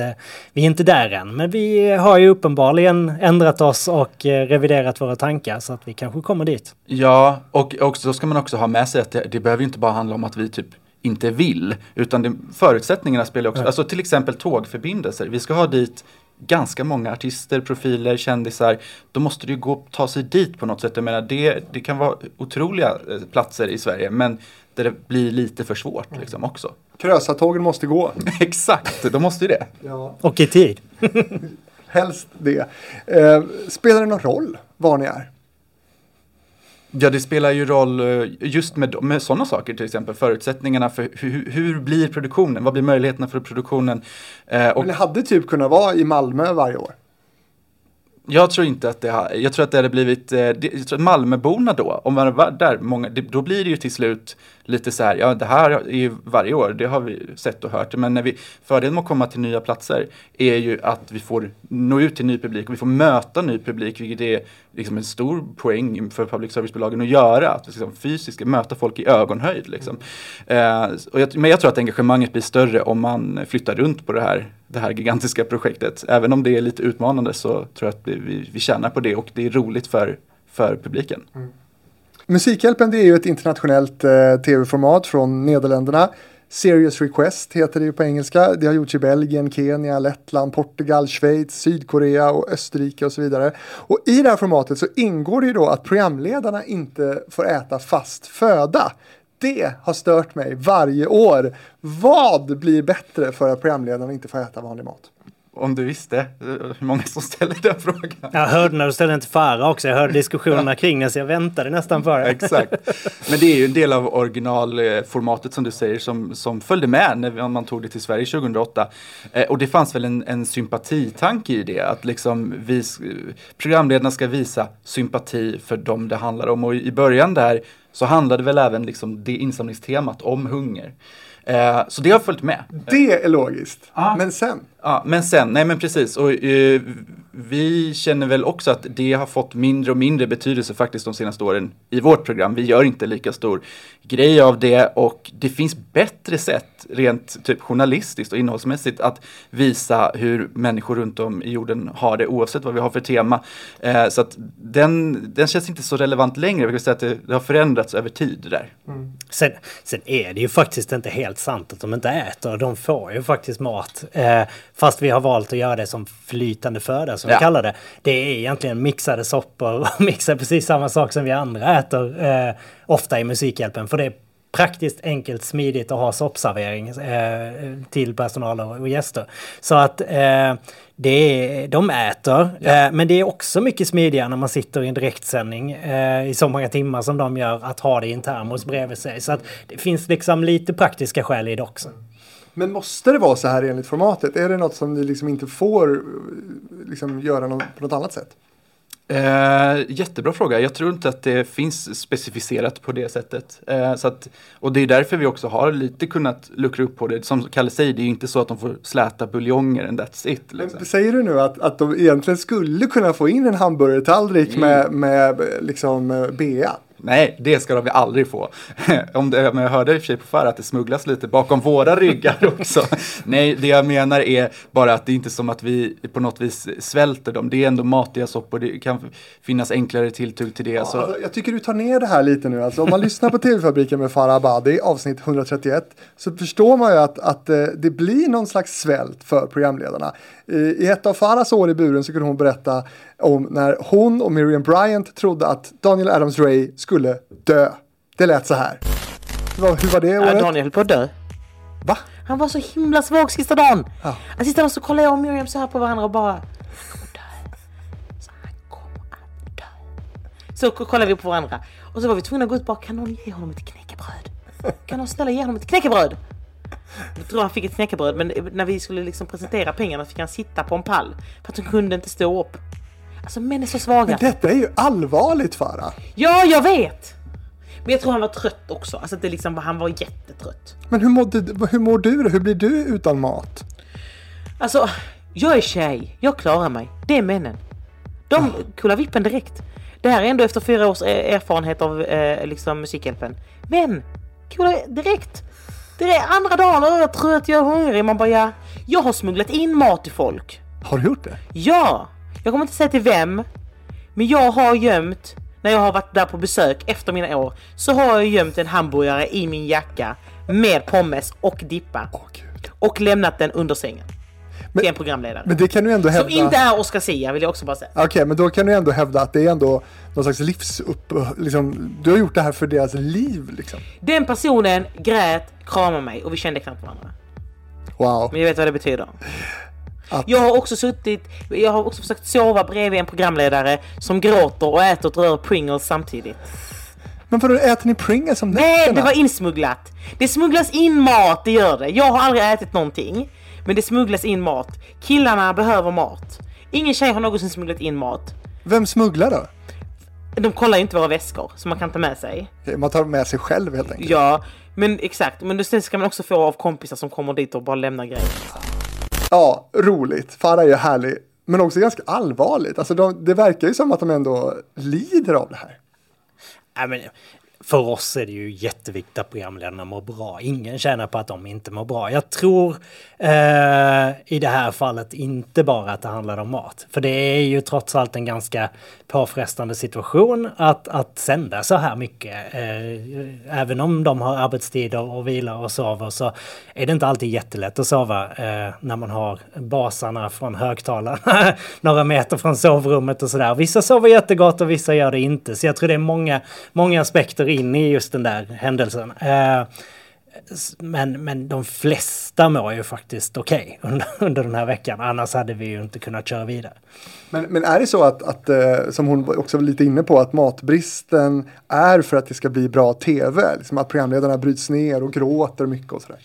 vi är inte där än, men vi har ju uppenbarligen ändrat oss och reviderat våra tankar så att vi kanske kommer dit. Ja, och, och då ska man också ha med sig att det, det behöver inte bara handla om att vi typ inte vill, utan det, förutsättningarna spelar också, alltså till exempel tågförbindelser. Vi ska ha dit ganska många artister, profiler, kändisar. Då måste det ju gå ta sig dit på något sätt. Jag menar, det, det kan vara otroliga eh, platser i Sverige, men där det blir lite för svårt liksom också. Krösatågen måste gå. Exakt, då måste ju det. Ja. Och i tid. Helst det. Eh, spelar det någon roll var ni är? Ja, det spelar ju roll eh, just med, med sådana saker, till exempel förutsättningarna för hur, hur blir produktionen, vad blir möjligheterna för produktionen? Eh, och Men det hade typ kunnat vara i Malmö varje år jag tror inte att det har, jag tror att det hade blivit, eh, det, jag tror att Malmöborna då, om man var där, många, det, då blir det ju till slut lite så här, ja det här är ju varje år, det har vi sett och hört, men när vi, fördelen med att komma till nya platser är ju att vi får nå ut till ny publik och vi får möta ny publik, vilket är liksom en stor poäng för public service-bolagen att göra, att liksom fysiskt möta folk i ögonhöjd. Liksom. Eh, och jag, men jag tror att engagemanget blir större om man flyttar runt på det här, det här gigantiska projektet. Även om det är lite utmanande så tror jag att vi, vi, vi tjänar på det och det är roligt för, för publiken. Mm. Musikhjälpen det är ju ett internationellt eh, tv-format från Nederländerna. Serious Request heter det ju på engelska. Det har gjorts i Belgien, Kenya, Lettland, Portugal, Schweiz, Sydkorea och Österrike och så vidare. Och i det här formatet så ingår det ju då att programledarna inte får äta fast föda. Det har stört mig varje år. Vad blir bättre för att programledarna inte får äta vanlig mat? Om du visste eh, hur många som ställer den frågan. Jag hörde när du ställde den till Farah också. Jag hörde diskussionerna kring den så jag väntade nästan på det. Exakt. Men det är ju en del av originalformatet som du säger som, som följde med när man tog det till Sverige 2008. Eh, och det fanns väl en, en sympatitanke i det, att liksom vi, programledarna ska visa sympati för dem det handlar om. Och i början där så handlade väl även liksom det insamlingstemat om hunger. Eh, så det har följt med. Det är logiskt. Ja. Men sen? Ja, men sen, nej men precis. Och, eh, vi känner väl också att det har fått mindre och mindre betydelse faktiskt de senaste åren i vårt program. Vi gör inte lika stor grej av det och det finns bättre sätt rent typ journalistiskt och innehållsmässigt att visa hur människor runt om i jorden har det oavsett vad vi har för tema. Eh, så att den, den känns inte så relevant längre. Vi kan säga att det, det har förändrats över tid det där. Mm. Sen, sen är det ju faktiskt inte helt sant att de inte äter. De får ju faktiskt mat. Eh, fast vi har valt att göra det som flytande föda som Ja. vi kallar det. Det är egentligen mixade soppor och mixar precis samma sak som vi andra äter. Eh, ofta i Musikhjälpen. För det är praktiskt, enkelt, smidigt att ha soppservering eh, till personal och, och gäster. Så att eh, det är, de äter, eh, men det är också mycket smidigare när man sitter i en direktsändning eh, i så många timmar som de gör att ha det i en termos bredvid sig. Så att det finns liksom lite praktiska skäl i det också. Men måste det vara så här enligt formatet? Är det något som ni liksom inte får eh, liksom göra något, på något annat sätt? Eh, jättebra fråga. Jag tror inte att det finns specificerat på det sättet. Eh, så att, och det är därför vi också har lite kunnat luckra upp på det. Som Kalle säger, det är ju inte så att de får släta buljonger and that's it. Liksom. Men säger du nu att, att de egentligen skulle kunna få in en hamburgertallrik med, med liksom eh, bea? Nej, det ska de aldrig få. Om det, men jag hörde i och för sig på förr att det smugglas lite bakom våra ryggar också. Nej, det jag menar är bara att det är inte som att vi på något vis svälter dem. Det är ändå matiga soppor, det kan finnas enklare tilltugg till det. så. Alltså, jag tycker du tar ner det här lite nu. Alltså, om man lyssnar på TV-fabriken med Farah Abadi, avsnitt 131, så förstår man ju att, att eh, det blir någon slags svält för programledarna. I, ett av Farahs år i buren så kunde hon berätta om när hon och Miriam Bryant trodde att Daniel Adams-Ray skulle dö. Det lät så här. Hur var det året? Daniel höll på att dö. Va? Han var så himla svag sista dagen. Ja. Sista dagen så kollade jag och Miriam så här på varandra och bara... Så kollade vi på varandra. Och så var vi tvungna att gå ut och bara, kan någon ge honom ett knäckebröd? Kan någon snälla ge honom ett knäckebröd? Jag tror han fick ett knäckebröd men när vi skulle liksom presentera pengarna fick han sitta på en pall. För att han kunde inte stå upp. Alltså män är så svaga. Men detta är ju allvarligt Farah. Ja, jag vet! Men jag tror han var trött också. Alltså det liksom, han var jättetrött. Men hur, mådde, hur mår du då? Hur blir du utan mat? Alltså, jag är tjej. Jag klarar mig. Det är männen. De kullar vippen direkt. Det här är ändå efter fyra års eh, erfarenhet av eh, liksom Musikhjälpen. Men, kullar direkt. Det är andra dagen jag är trött, jag är hungrig. Man bara ja. Jag har smugglat in mat till folk. Har du gjort det? Ja! Jag kommer inte säga till vem. Men jag har gömt, när jag har varit där på besök efter mina år, så har jag gömt en hamburgare i min jacka med pommes och dippa. Åh gud. Och lämnat den under sängen. Men- till en programledare. Men det kan du ändå hävda. Som inte är Oscar Sia vill jag också bara säga. Okej, men då kan du ändå hävda att det är ändå någon slags livsupp... Liksom, du har gjort det här för deras liv liksom. Den personen grät, kramade mig och vi kände knappt varandra. Wow. Men jag vet vad det betyder. Att- Jag har också suttit, jag har också försökt sova bredvid en programledare som gråter och äter ett rör Pringles samtidigt. Men vadå, äter ni Pringles om Nej, nätterna? det var insmugglat. Det smugglas in mat, det gör det. Jag har aldrig ätit någonting. Men det smugglas in mat. Killarna behöver mat. Ingen tjej har någonsin smugglat in mat. Vem smugglar då? De kollar ju inte våra väskor som man kan ta med sig. Man tar med sig själv helt enkelt. Ja, men exakt. Men det ska man också få av kompisar som kommer dit och bara lämnar grejer. Ja, roligt. Farah är ju härlig. Men också ganska allvarligt. Alltså de, det verkar ju som att de ändå lider av det här. Nej, men för oss är det ju jätteviktigt att programledarna mår bra. Ingen tjänar på att de inte mår bra. Jag tror eh, i det här fallet inte bara att det handlar om mat. För det är ju trots allt en ganska påfrestande situation att, att sända så här mycket. Eh, även om de har arbetstider och vilar och sover så är det inte alltid jättelätt att sova eh, när man har basarna från högtalarna några meter från sovrummet och sådär. Vissa sover jättegott och vissa gör det inte. Så jag tror det är många, många aspekter in i just den där händelsen. Eh, men, men de flesta mår ju faktiskt okej under, under den här veckan. Annars hade vi ju inte kunnat köra vidare. Men, men är det så att, att, eh, som hon också var lite inne på, att matbristen är för att det ska bli bra tv? Liksom att programledarna bryts ner och gråter mycket och sådär.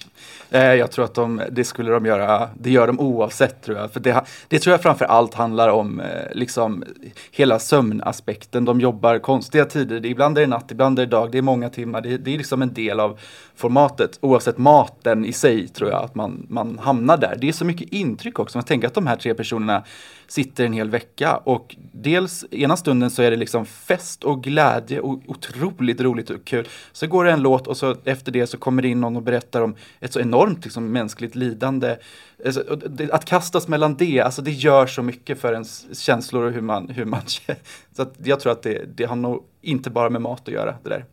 Eh, Jag tror att de, det skulle de göra, det gör de oavsett tror jag. För det, det tror jag framför allt handlar om eh, liksom hela sömnaspekten. De jobbar konstiga tider, det, ibland är det natt, ibland är det dag, det är många timmar. Det, det är liksom en del av formatet. Oavsett maten i sig tror jag att man, man hamnar där. Det är så mycket intryck också. Man tänker att de här tre personerna sitter en hel vecka och dels ena stunden så är det liksom fest och glädje och otroligt roligt och kul. Så går det en låt och så efter det så kommer det in någon och berättar om ett så enormt liksom, mänskligt lidande. Alltså, Att kastas mellan det, alltså det gör så mycket för ens känslor och hur man, hur man Så att jag tror att det, det har nog inte bara med mat att göra det där.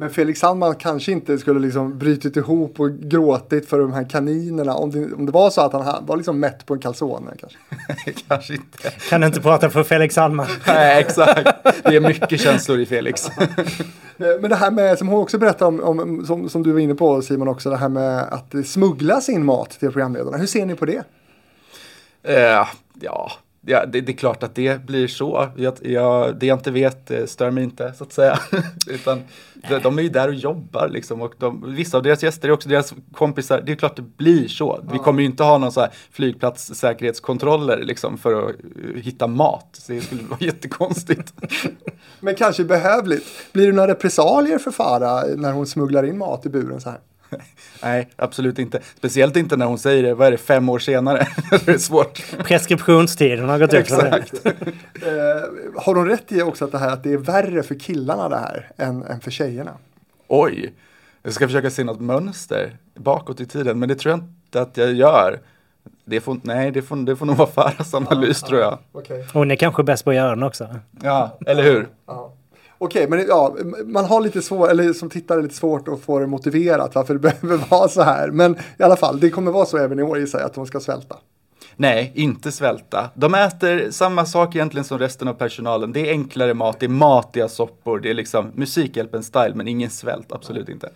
Men Felix Sandman kanske inte skulle liksom brytit ihop och gråtit för de här kaninerna om det, om det var så att han ha- var liksom mätt på en calzone kanske. Kanske inte. Kan inte prata för Felix Sandman. Nej, exakt. Det är mycket känslor i Felix. Eh, Men det här med, som hon också berättade om, om som, som du var inne på Simon också, det här med att det smugglas in mat till programledarna. Hur ser ni på det? Eh, ja, ja det, det är klart att det blir så. Jag, jag, det jag inte vet eh, stör mig inte så att säga. Utan de, de är ju där och jobbar liksom. Och de, vissa av deras gäster är också deras kompisar. Det är klart det blir så. Vi kommer ju inte ha någon så här flygplatssäkerhetskontroller liksom för att eh, hitta mat. Så det skulle vara jättekonstigt. Men kanske behövligt. Blir det några repressalier för Farah när hon smugglar in mat i buren så här? Nej, absolut inte. Speciellt inte när hon säger det, vad är det, fem år senare? det är svårt. Preskriptionstiden har gått ut. för. Exakt. eh, har hon rätt i också att det här att det är värre för killarna det här än, än för tjejerna? Oj, jag ska försöka se något mönster bakåt i tiden, men det tror jag inte att jag gör. Det får, nej, det får, det får nog vara Farahs analys tror jag. Okej. Hon är kanske bäst på att göra den också. Ja, eller hur? Ja. Okej, men ja, man har lite svårt, eller som tittare lite svårt att få det motiverat varför det behöver vara så här. Men i alla fall, det kommer vara så även i år gissar jag, att de ska svälta. Nej, inte svälta. De äter samma sak egentligen som resten av personalen. Det är enklare mat, det är matiga soppor, det är liksom Musikhjälpen-style, men ingen svält, absolut inte.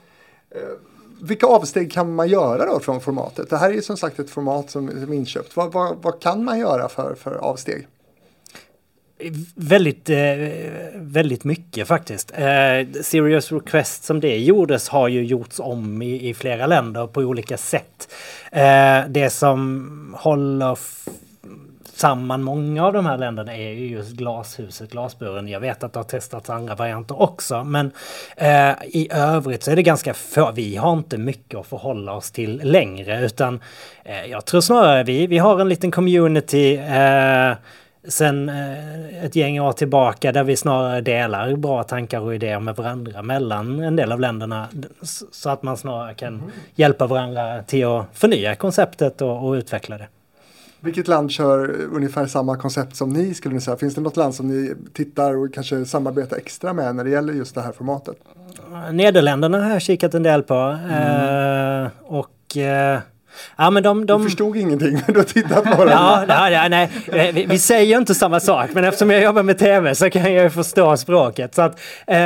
Vilka avsteg kan man göra då från formatet? Det här är ju som sagt ett format som, som är inköpt. Vad, vad, vad kan man göra för, för avsteg? Väldigt, eh, väldigt mycket faktiskt. Eh, Serious Request som det gjordes har ju gjorts om i, i flera länder på olika sätt. Eh, det som håller samman många av de här länderna är ju just glashuset, glasburen. Jag vet att det har testats andra varianter också, men eh, i övrigt så är det ganska få. Vi har inte mycket att förhålla oss till längre, utan eh, jag tror snarare vi, vi har en liten community eh, sen eh, ett gäng år tillbaka där vi snarare delar bra tankar och idéer med varandra mellan en del av länderna. Så att man snarare kan hjälpa varandra till att förnya konceptet och, och utveckla det. Vilket land kör ungefär samma koncept som ni skulle ni säga? Finns det något land som ni tittar och kanske samarbetar extra med när det gäller just det här formatet? Nederländerna har jag kikat en del på. Eh, och eh, ja men de... Du de förstod ingenting men du har tittat på det. Ja, ja, ja, nej, Eh, vi, vi säger inte samma sak, men eftersom jag jobbar med tv så kan jag ju förstå språket. Så att, eh,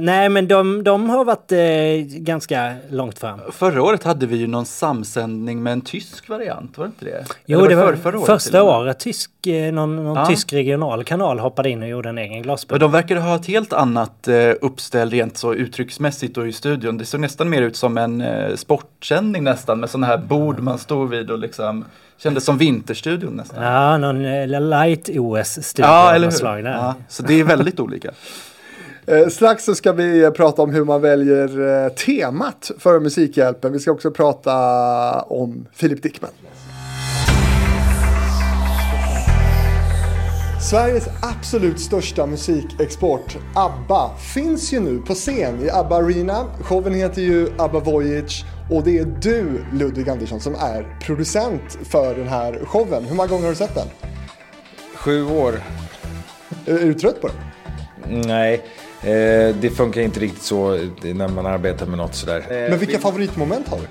nej, men de, de har varit eh, ganska långt fram. Förra året hade vi ju någon samsändning med en tysk variant, var det inte det? Jo, Eller det var förr- förra året till första året. Tysk, eh, någon någon Ja. tysk regional kanal hoppade in och gjorde en egen Men glasbur. de verkar ha ett helt annat eh, uppställ rent så uttrycksmässigt och i studion. Det såg nästan mer ut som en eh, sportsändning nästan med sådana här bord man stod vid och liksom kändes som Vinterstudion nästan. Ja, någon eh, light-OS-studio Ja, eller hur? slag där. Ja, så det är väldigt olika. Eh, strax så ska vi eh, prata om hur man väljer temat för Musikhjälpen. Vi ska också prata om Filip Dickman. Sveriges absolut största musikexport, ABBA, finns ju nu på scen i ABBA Arena. Showen heter ju ABBA Voyage och det är du, Ludvig Andersson, som är producent för den här showen. Hur många gånger har du sett den? Sju år. Är är du trött på den? Nej, eh, det funkar inte riktigt så när man arbetar med något sådär. Eh, Men vilka favoritmoment har du?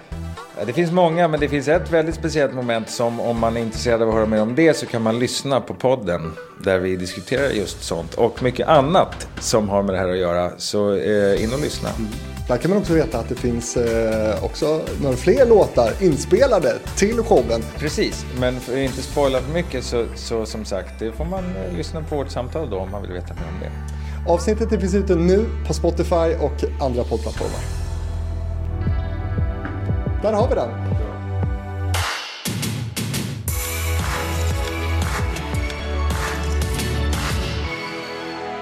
Det finns många, men det finns ett väldigt speciellt moment som om man är intresserad av att höra mer om det så kan man lyssna på podden där vi diskuterar just sånt och mycket annat som har med det här att göra. Så eh, in och lyssna. Där kan man också veta att det finns eh, också några fler låtar inspelade till showen. Precis, men för att inte spoila för mycket så, så som sagt, det får man eh, lyssna på vårt samtal då om man vill veta mer om det. Avsnittet det finns ute nu på Spotify och andra poddplattformar. Där har vi den.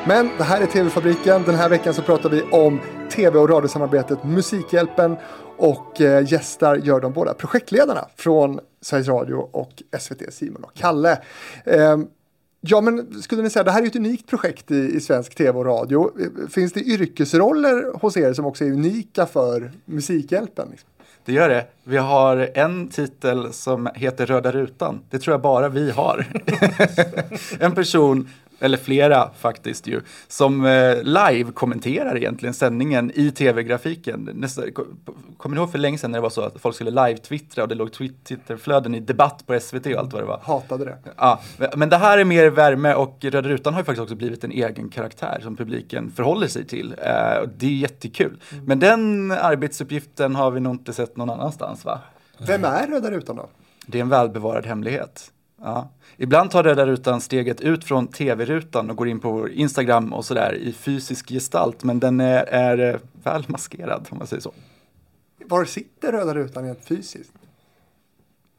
Men det här är TV-fabriken. Den här veckan så pratar vi om TV och radiosamarbetet Musikhjälpen och eh, gästar gör de båda projektledarna från Sveriges Radio och SVT, Simon och Kalle. Ehm, ja, men skulle ni säga det här är ett unikt projekt i, i svensk tv och radio. Eh, finns det yrkesroller hos er som också är unika för Musikhjälpen? Liksom? Det gör det. Vi har en titel som heter Röda rutan. Det tror jag bara vi har. en person, eller flera faktiskt ju, som eh, live kommenterar egentligen sändningen i tv-grafiken. Kommer ni ihåg för länge sedan när det var så att folk skulle live-twittra och det låg Twitterflöden i debatt på SVT och allt vad det var? Hatade det. Ja, men det här är mer värme och Röda rutan har ju faktiskt också blivit en egen karaktär som publiken förhåller sig till. Eh, och det är jättekul. Men den arbetsuppgiften har vi nog inte sett någon annanstans va? Vem är Röda rutan då? Det är en välbevarad hemlighet. Ja. Ibland tar Röda rutan steget ut från tv-rutan och går in på vår Instagram och sådär i fysisk gestalt. Men den är, är eh, väl maskerad om man säger så. Var sitter Röda rutan rent fysiskt?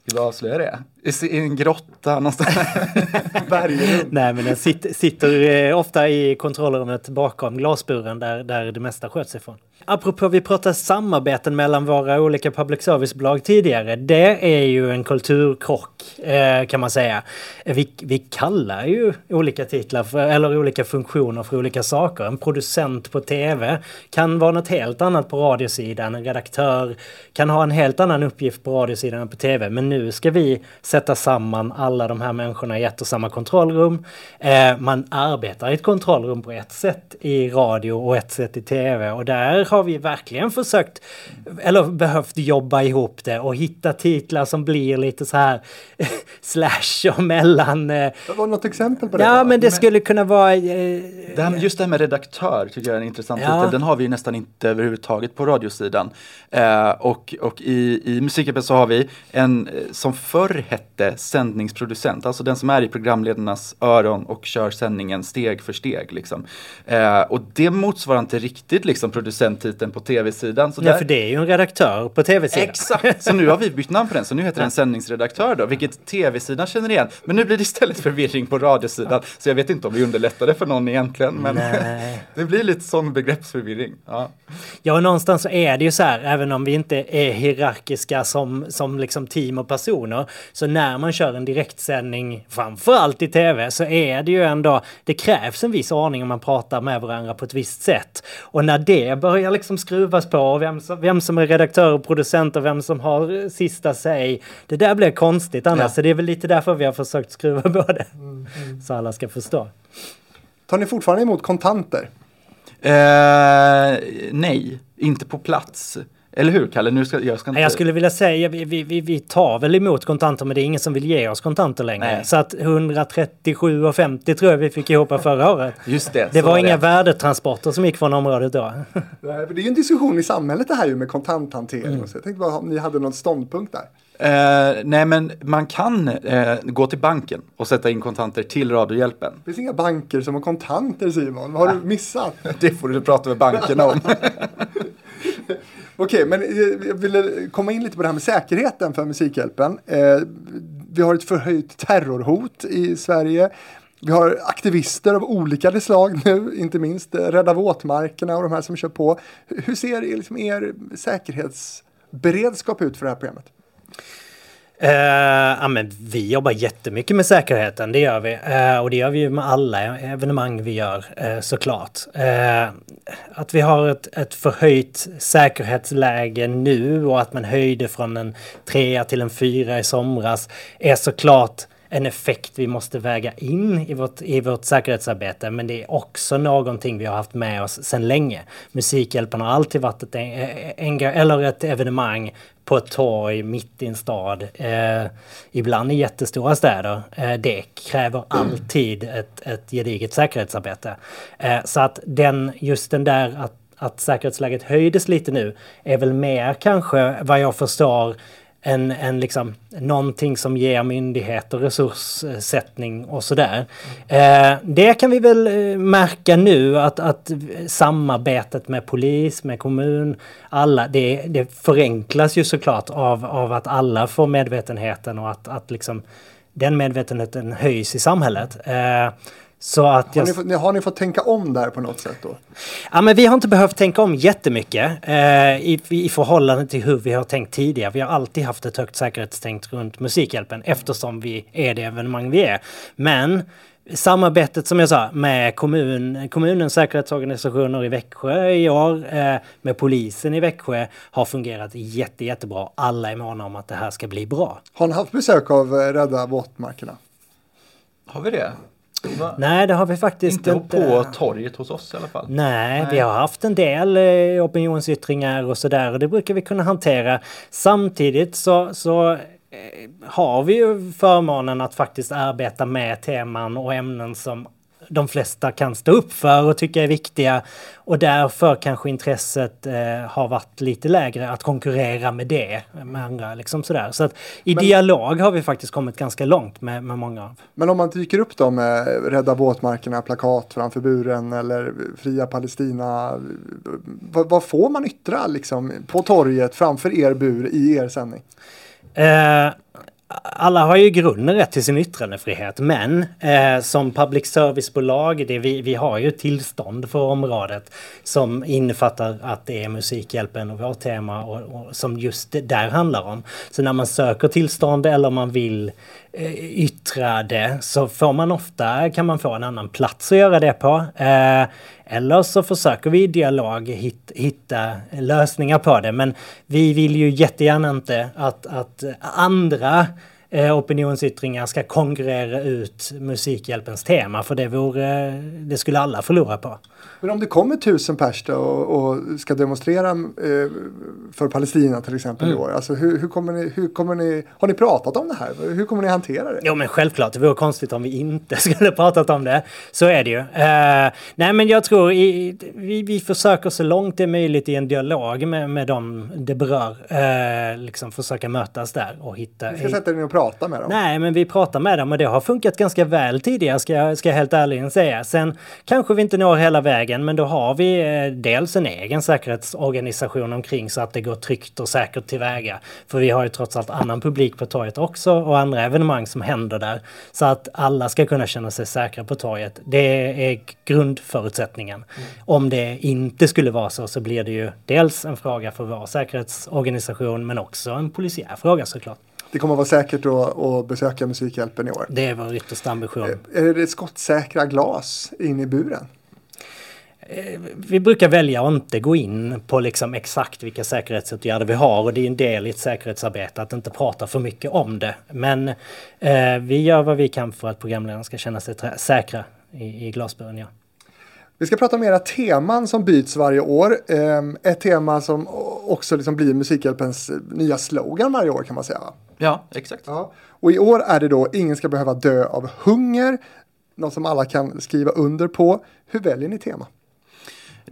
Vill du avslöja det? I, en grotta någonstans. Nej, men den sitter, sitter eh, ofta i kontrollrummet bakom glasburen där, där det mesta sköts ifrån. Apropå vi pratade samarbeten mellan våra olika public service-bolag tidigare. Det är ju en kulturkrock eh, kan man säga. Eh, vi, vi kallar ju olika titlar för, eller olika funktioner för olika saker. En producent på tv kan vara något helt annat på radiosidan. En redaktör kan ha en helt annan uppgift på radiosidan än på tv. Men nu ska vi sätta samman alla de här människorna i ett och samma kontrollrum. Eh, man arbetar i ett kontrollrum på ett sätt i radio och ett sätt i tv. Och där har vi verkligen försökt, eller behövt jobba ihop det och hitta titlar som blir lite så här slash och mellan. Eh, Var det något exempel på det? ja, då? men det skulle kunna vara... Eh, med- just det här med redaktör tycker jag är en intressant Ja. titel. Den har vi ju nästan inte överhuvudtaget på radiosidan. Eh, och och i, i Musikhjälpen så har vi en eh, som förr hette sändningsproducent, alltså den som är i programledarnas öron och kör sändningen steg för steg. Liksom. Eh, och det motsvarar inte riktigt liksom, producenttiteln på tv-sidan. Ja, där- för det är ju en redaktör på tv-sidan. Exakt, så nu har vi bytt namn på den, så nu heter den sändningsredaktör då, vilket tv-sidan känner igen. Men nu blir det istället förvirring på radiosidan, så jag vet inte om vi underlättade för någon egentligen, men det blir lite sån begreppsförvirring. Ja. Ja, och någonstans så är det ju så här, även om vi inte är hierarkiska som, som liksom team och personer, så när man kör en direktsändning, framförallt i tv, så är det ju ändå, det krävs en viss ordning om man pratar med varandra på ett visst sätt. Och när det börjar liksom skruvas på, och vem som, vem som är redaktör och producent och vem som har eh, sista säg, det där blir konstigt annars. Ja. Så det är väl lite därför vi har försökt skruva på det. Så alla ska förstå. Tar ni fortfarande emot kontanter? Eh, nej, inte på plats. Eller hur Kalle? Nu ska, jag ska inte... Jag skulle vilja säga, vi, vi, vi, tar väl emot kontanter men det är ingen som vill ge oss kontanter längre. Nej. Så att 137,50 tror jag vi fick ihop förra året. Just det, Det så var inga det. värdetransporter som gick från området då. Nej, det är ju en diskussion i samhället det här ju med kontanthantering. Mm. och Så jag tänkte bara om ni hade någon ståndpunkt där. Eh, nej, men man kan eh, gå till banken och sätta in kontanter till Radiohjälpen. Det finns inga banker som har kontanter Simon. Vad har du missat? Det får du prata med bankerna om. Okej, men eh, jag ville komma in lite på det här med säkerheten för Musikhjälpen. Eh, vi har ett förhöjt terrorhot i Sverige. Vi har aktivister av olika slag nu, inte minst eh, Rädda våtmarkerna och de här som kör på. Hur- ser liksom, er säkerhetsberedskap ut för det här programmet? Uh, ja, men vi jobbar jättemycket med säkerheten, det gör vi. Uh, och det gör vi ju med alla evenemang vi gör uh, såklart. Att vi har ett, ett förhöjt säkerhetsläge nu och att man höjde från en trea till en fyra i somras är såklart en effekt vi måste väga in i vårt, i vårt säkerhetsarbete. Men det är också någonting vi har haft med oss sedan länge. Musikhjälpen har alltid varit ett, eh, eh, en, eller ett evenemang på ett torg mitt i en stad. Eh, ibland i jättestora städer. Eh, det kräver alltid ett, ett gediget säkerhetsarbete. Eh, så att den, just den där att, att säkerhetsläget höjdes lite nu är väl mer kanske vad jag förstår en, en liksom, någonting som ger myndigheter resurssättning och sådär. Eh, det kan vi väl eh, märka nu att, att samarbetet med polis, med kommun, alla, det, det förenklas ju såklart av, av att alla får medvetenheten och att, att liksom den medvetenheten höjs i samhället. Eh, så att Har jag... ni, fått, har ni fått tänka om där på något sätt då? Ja, men vi har inte behövt tänka om jättemycket eh, i, i förhållande till hur vi har tänkt tidigare. Vi har alltid haft ett högt säkerhetstänk runt Musikhjälpen eftersom vi är det evenemang vi är. Men samarbetet som jag sa med kommun, kommunens säkerhetsorganisationer i Växjö i år, eh, med polisen i Växjö har fungerat jätte, jättebra. Alla är måna om att det här ska bli bra. Har ni haft besök av eh, Rädda våtmarkerna? Har vi det? Va? Nej, det har vi faktiskt Inte inte. på torget hos oss i alla fall. Nej, vi har haft en del eh, opinionsyttringar och sådär och det brukar vi kunna hantera. Samtidigt så, så eh, har vi ju förmånen att faktiskt arbeta med teman och ämnen som de flesta kan stå upp för och tycka är viktiga. Och därför kanske intresset eh, har varit lite lägre att konkurrera med det, med andra liksom sådär. Så att i dialog har vi faktiskt kommit ganska långt med, med många av. Men om man dyker upp då med Rädda våtmarkerna, plakat framför buren eller Fria Palestina. Vad, vad får man yttra liksom på torget framför er bur i er sändning? Eh, alla har ju i grunden rätt till sin yttrandefrihet, men eh, som public service-bolag, det vi, vi har ju tillstånd för området som innefattar att det är Musikhjälpen och vårt tema och, och som just det där handlar om. Så när man söker tillstånd eller man vill eh, yttra det så får man ofta, kan man få en annan plats att göra det på. Eh, eller så försöker vi i dialog hit, hitta lösningar på det. Men vi vill ju jättegärna inte att, att andra eh, opinionsyttringar ska konkurrera ut Musikhjälpens tema. För det, vore, det skulle alla förlora på. Men om det kommer tusen pers då och, och ska demonstrera eh, för Palestina till exempel Mm. i år. Alltså hur, hur, kommer ni, hur kommer ni, har ni pratat om det här? Hur kommer ni hantera det? Jo men självklart, det vore konstigt om vi inte skulle pratat om det. Så är det ju. Eh, nej men jag tror i, vi, vi försöker så långt det är möjligt i en dialog med, med dem det berör. Eh, liksom försöka mötas där och hitta... Ni ska sätta er ner och prata med dem? Nej, men vi pratar med dem och det har funkat ganska väl tidigare ska jag, ska jag helt ärligen säga. Sen kanske vi inte når hela vägen, men då har vi eh, dels en egen säkerhetsorganisation omkring så att det går tryggt och säkert tillväga. För vi har ju trots allt annan publik på torget också och andra evenemang som händer där. Så att alla ska kunna känna sig säkra på torget. Det är grundförutsättningen. Om det inte skulle vara så så blir det ju dels en fråga för vår säkerhetsorganisation men också en polisiär fråga såklart. Det kommer att vara säkert att, att besöka Musikhjälpen i år. Det är vår yttersta ambition. Är det skottsäkra glas in i buren? Vi brukar välja att inte gå in på liksom exakt vilka säkerhetsåtgärder vi har och det är en del i ett säkerhetsarbete att inte prata för mycket om det. Men eh, vi gör vad vi kan för att programledarna ska känna sig säkra i, i glasburen, ja. Vi ska prata om era teman som byts varje år. Ehm, Ett tema som också liksom blir Musikhjälpens nya slogan varje år kan man säga. Ja, exakt. Ja. Och i år är det då Ingen ska behöva dö av hunger. Något som alla kan skriva under på. Hur väljer ni tema?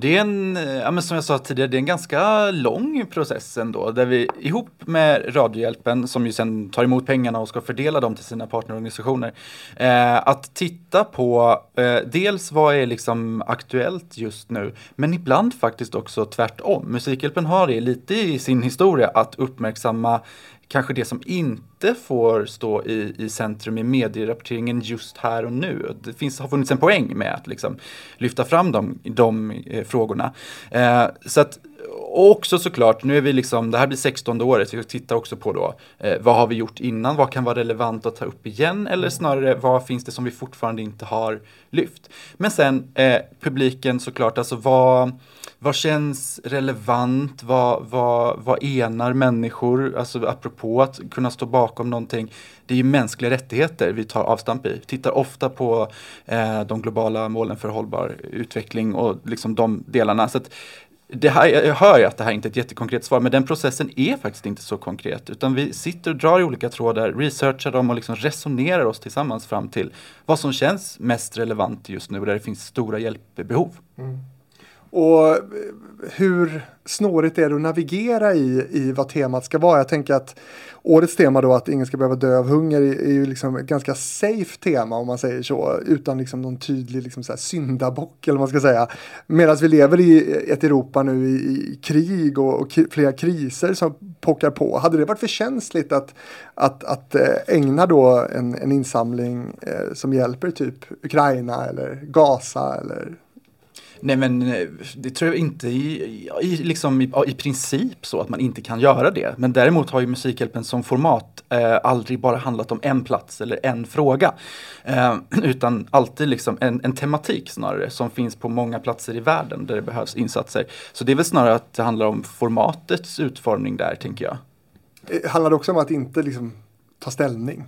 Det är en, eh, ja, men som jag sa tidigare, det är en ganska lång process ändå. Där vi ihop med Radiohjälpen, som ju sen tar emot pengarna och ska fördela dem till sina partnerorganisationer. Eh, att titta på eh, dels vad är liksom aktuellt just nu, men ibland faktiskt också tvärtom. Musikhjälpen har det lite i sin historia att uppmärksamma kanske det som inte får stå i, i centrum i medierapporteringen just här och nu. Det finns, har funnits en poäng med att liksom lyfta fram de, de eh, frågorna. Eh, så att, och också såklart, nu är vi liksom, det här blir 16 året, vi tittar också på då, eh, vad har vi gjort innan, vad kan vara relevant att ta upp igen, eller snarare vad finns det som vi fortfarande inte har lyft. Men sen eh, publiken såklart, alltså vad, vad känns relevant? Vad, vad, vad enar människor? Alltså apropå att kunna stå bakom någonting. Det är ju mänskliga rättigheter vi tar avstamp i. Tittar ofta på eh, de globala målen för hållbar utveckling och liksom de delarna. Så att det här, jag hör ju att det här inte är ett jättekonkret svar, men den processen är faktiskt inte så konkret. Utan vi sitter och drar i olika trådar, researchar dem och liksom resonerar oss tillsammans fram till vad som känns mest relevant just nu och där det finns stora hjälpbehov. Mm. Och eh, hur snårigt är det att navigera i, i vad temat ska vara? Jag tänker att årets tema då att ingen ska behöva dö av hunger är, ju liksom ett ganska safe tema om man säger så. Utan liksom någon tydlig liksom så här syndabock eller vad man ska säga. Medan vi lever i ett Europa nu i, i krig och, och flera kriser som pockar på. Hade det varit för känsligt att, att, att eh, ägna då en, en insamling eh, som hjälper typ Ukraina eller Gaza eller Nej men eh, det tror jag inte i, i, liksom i, i princip så att man inte kan göra det. Men däremot har ju Musikhjälpen som format eh, aldrig bara handlat om en plats eller en fråga. Eh, utan alltid liksom en, en tematik snarare som finns på många platser i världen där det behövs insatser. Så det är väl snarare att det handlar om formatets utformning där tänker jag. Eh, handlar det också om att inte liksom ta ställning?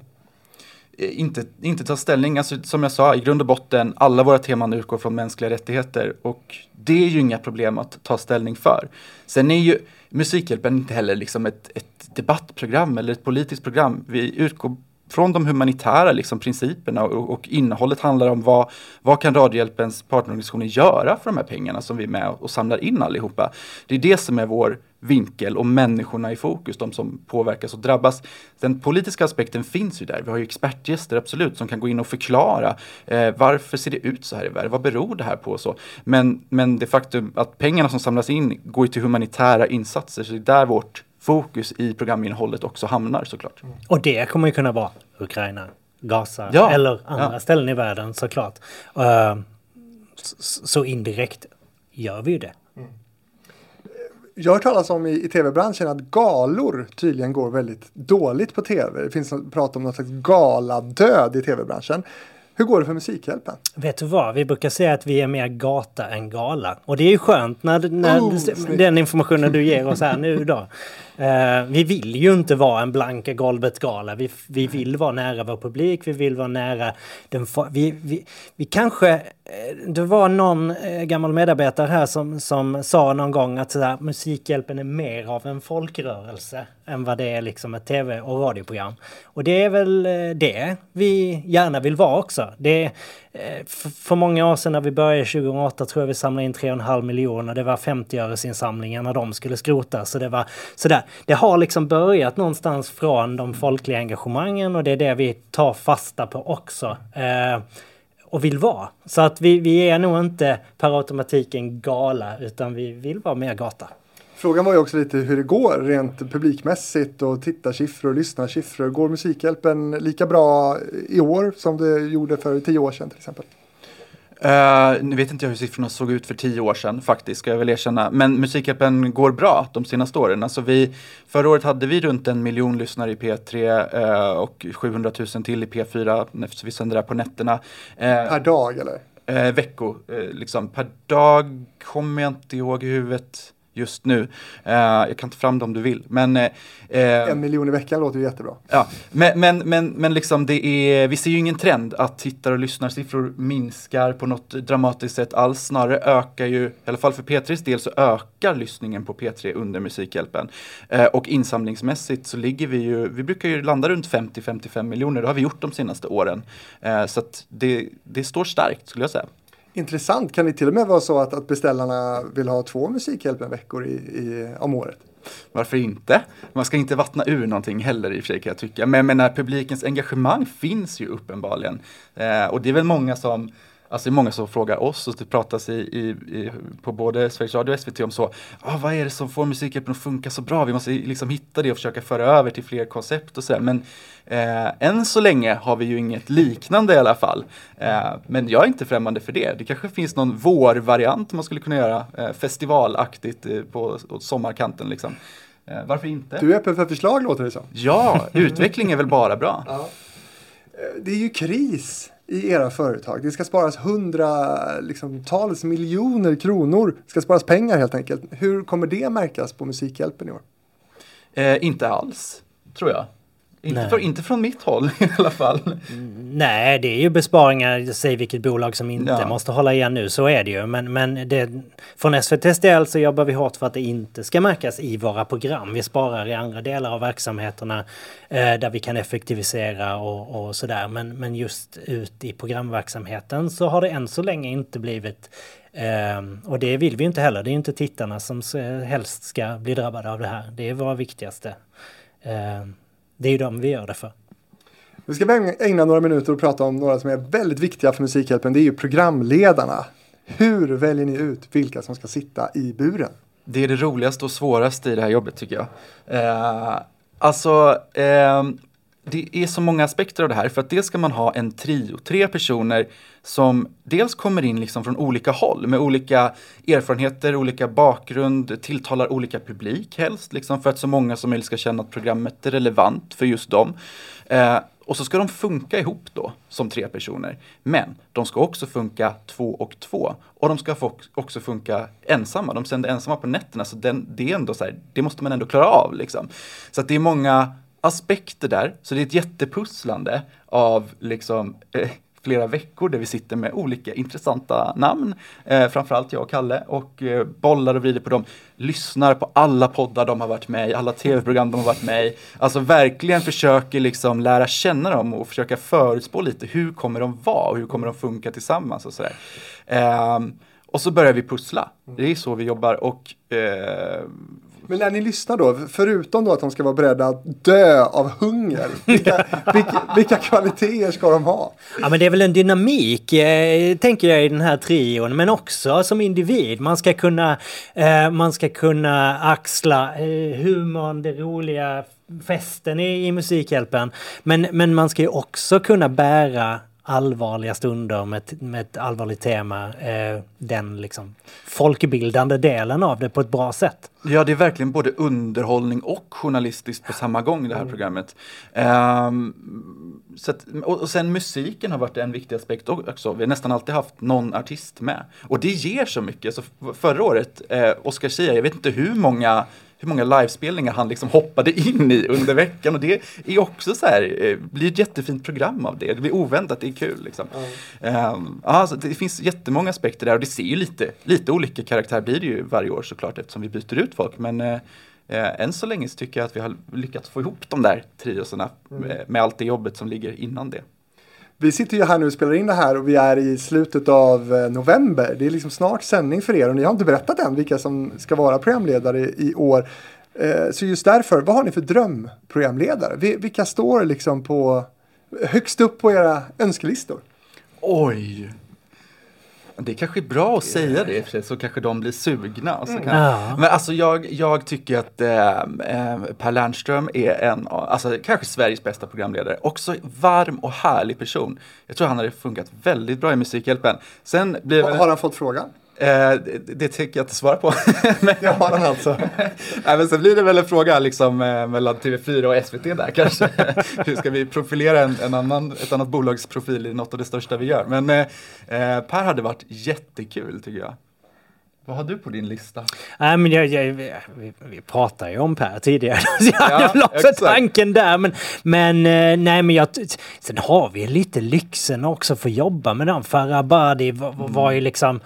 Eh, inte, inte ta ställning. Alltså, som jag sa, i grund och botten, alla våra teman utgår från mänskliga rättigheter och det är ju inga problem att ta ställning för. Sen är ju Musikhjälpen inte heller liksom ett, ett debattprogram eller ett politiskt program. Vi utgår från de humanitära liksom, principerna och, och innehållet handlar om vad, vad kan Radiohjälpens partnerorganisationer göra för de här pengarna som vi är med och samlar in allihopa. Det är det som är vår vinkel och människorna i fokus, de som påverkas och drabbas. Den politiska aspekten finns ju där. Vi har ju expertgäster absolut som kan gå in och förklara eh, varför ser det ut så här i världen? Vad beror det här på? Så. Men, men det faktum att pengarna som samlas in går ju till humanitära insatser, så det är där vårt fokus i programinnehållet också hamnar såklart. Och det kommer ju kunna vara Ukraina, Gaza Ja, eller andra ja. ställen i världen såklart. Uh, så, så indirekt gör vi ju det. Jag har hört talas om i, i tv-branschen att galor tydligen går väldigt dåligt på tv. Det finns prat om något slags galadöd i tv-branschen. Hur går det för Musikhjälpen? Vet du vad? Vi brukar säga att vi är mer gata än gala. Och det är ju skönt när, när Oh, den informationen du ger oss här nu då. Eh, vi vill ju inte vara en blanka golvet-gala. Vi, vi vill vara nära vår publik. Vi vill vara nära den... Vi, vi, vi kanske... eh, Det var någon eh, gammal medarbetare här som, som sa någon gång att sådär, Musikhjälpen är mer av en folkrörelse än vad det är liksom ett tv och radioprogram. Och det är väl eh, det vi gärna vill vara också. Det Eh, för, många år sedan när vi började 2008 tror jag vi samlade in 3,5 miljoner. Det var 50-öresinsamlingar när de skulle skrotas. Så det var sådär. det har liksom börjat någonstans från de folkliga engagemangen och det är det vi tar fasta på också. Eh, och vill vara. Så att vi, vi är nog inte per automatik en gala utan vi vill vara mer gata. Frågan var ju också lite hur det går rent publikmässigt och tittarsiffror och lyssnarsiffror. Går Musikhjälpen lika bra i år som det gjorde för tio år sedan till exempel? Uh, nu vet inte jag hur siffrorna såg ut för tio år sedan faktiskt, ska jag väl erkänna. Men Musikhjälpen går bra de senaste åren. Alltså vi, förra året hade vi runt en miljon lyssnare i P3 uh, eh, och 700 000 till i P4 eftersom vi sänder där på nätterna. Uh, per dag eller? Uh, vecko, liksom. Per dag kommer jag inte ihåg i huvudet just nu. Uh, jag kan ta fram det om du vill. Men, uh, en miljon i veckan låter ju jättebra. Ja, men, men, men, men liksom det är, vi ser ju ingen trend att tittar och lyssnarsiffror minskar på något dramatiskt sätt alls. Snarare ökar ju, i alla fall för P3s del, så ökar lyssningen på P3 under Musikhjälpen. Uh, och insamlingsmässigt så ligger vi ju, vi brukar ju landa runt 50-55 miljoner. Det har vi gjort de senaste åren. så att det, det står starkt skulle jag säga. Intressant, kan det till och med vara så att, att beställarna vill ha två Musikhjälpen-veckor i, i, om året? Varför inte? Man ska inte vattna ur någonting heller i och för sig kan jag tycka. Men, men när publikens engagemang finns ju uppenbarligen. Eh, och det är väl många som Alltså det är många som frågar oss och det pratas i, i, i, på både Sveriges Radio och SVT om så, ah, vad är det som får musikhjälpen att funka så bra? Vi måste liksom hitta det och försöka föra över till fler koncept och sådär. Men eh, än så länge har vi ju inget liknande i alla fall. Eh, men jag är inte främmande för det. Det kanske finns någon vårvariant man skulle kunna göra eh, festivalaktigt eh, på sommarkanten liksom. Eh, varför inte? Du är öppen för förslag låter det som. Ja, utveckling är väl bara bra. Ja. Eh, det är ju kris i era företag. Det ska sparas hundratals liksom, miljoner kronor. Det ska sparas pengar helt enkelt. Hur kommer det märkas på Musikhjälpen i år? Eh, inte alls, tror jag. Inte, för, inte från mitt håll i alla fall. Nej, det är ju besparingar, säg vilket bolag som inte ja. måste hålla igen nu, så är det ju. Men, men det, från SVTs del så jobbar vi hårt för att det inte ska märkas i våra program. Vi sparar i andra delar av verksamheterna eh, där vi kan effektivisera och, och sådär. Men, men just ut i programverksamheten så har det än så länge inte blivit Um, och det vill vi inte heller. Det är inte tittarna som helst ska bli drabbade av det här. Det är våra viktigaste. Um, det är ju dem vi gör det för. Vi ska ägna några minuter och prata om några som är väldigt viktiga för Musikhjälpen. Det är ju programledarna. Hur väljer ni ut vilka som ska sitta i buren? Det är det roligaste och svåraste i det här jobbet tycker jag. Eh, alltså, eh, det är så många aspekter av det här. För att dels ska man ha en trio, tre personer som dels kommer in liksom från olika håll med olika erfarenheter, olika bakgrund, tilltalar olika publik helst, liksom för att så många som möjligt ska känna att programmet är relevant för just dem. Eh, och så ska de funka ihop då som tre personer. Men de ska också funka två och två. Och de ska också funka ensamma. De sänder ensamma på nätterna, så den, det är ändå så här, det måste man ändå klara av liksom. Så att det är många aspekter där, så det är ett jättepusslande av liksom eh, flera veckor där vi sitter med olika intressanta namn, eh, framförallt jag och Kalle, och eh, bollar och vrider på dem, lyssnar på alla poddar de har varit med i, alla tv-program de har varit med i, alltså verkligen försöker liksom lära känna dem och försöka förutspå lite, hur kommer de vara och hur kommer de funka tillsammans och sådär. Eh, och så börjar vi pussla. Det är så vi jobbar och eh, men när ni lyssnar då, förutom då att de ska vara beredda att dö av hunger, vilka, vilka, vilka kvaliteter ska de ha? Ja men det är väl en dynamik, eh, tänker jag i den här trion, men också som individ. Man ska kunna, eh, man ska kunna axla eh, humorn, det roliga, festen i, i Musikhjälpen. Men, men man ska ju också kunna bära allvarliga stunder med, ett, med ett allvarligt tema, eh, den liksom folkbildande delen av det på ett bra sätt. Ja, det är verkligen både underhållning och journalistiskt på samma gång det här mm. programmet. Um, så att, och, och sen musiken har varit en viktig aspekt också. Vi har nästan alltid haft någon artist med. Och det ger så mycket. Så förra året, eh, Oscar Sia, jag vet inte hur många hur många livespelningar han liksom hoppade in i under veckan och det är också så här, eh, blir ett jättefint program av det. Det blir oväntat, det är kul liksom. Mm. Um, alltså, det finns jättemånga aspekter där och det ser ju lite, lite olika karaktär blir det ju varje år såklart eftersom vi byter ut folk. Men uh, än så länge så tycker jag att vi har lyckats få ihop de där triosorna mm. med, med allt det jobbet som ligger innan det. Vi sitter ju här nu och spelar in det här och vi är i slutet av eh, november. Det är liksom snart sändning för er och ni har inte berättat än vilka som ska vara programledare i år. Eh, så just därför, vad har ni för drömprogramledare? Vilka står liksom på högst upp på era önskelistor? Oj! Det är kanske är bra att säga det i och för sig, så kanske de blir sugna. och Så kan... Ja. Men alltså jag, jag tycker att eh, eh, Per Lernström är en, av- alltså kanske Sveriges bästa programledare. Också varm och härlig person. Jag tror han hade funkat väldigt bra i Musikhjälpen. Sen blir Har, väl, har han fått frågan? Eh, det, tänker jag inte svara på. men, Det har han alltså. Nej, men sen blir det väl en fråga liksom, eh, mellan TV4 och SVT där kanske. Hur ska vi profilera en, en annan, ett annat bolags profil i något av det största vi gör? Men eh, eh, Per hade varit jättekul tycker jag. Vad har du på din lista? Nej, men jag, jag, vi, vi, vi pratade ju om Per tidigare. Så jag hade Ja, väl också exakt. tanken där. Men, men nej, men jag, sen har vi lite lyxen också för att jobba med den. Farah Abadi var, var- var ju liksom...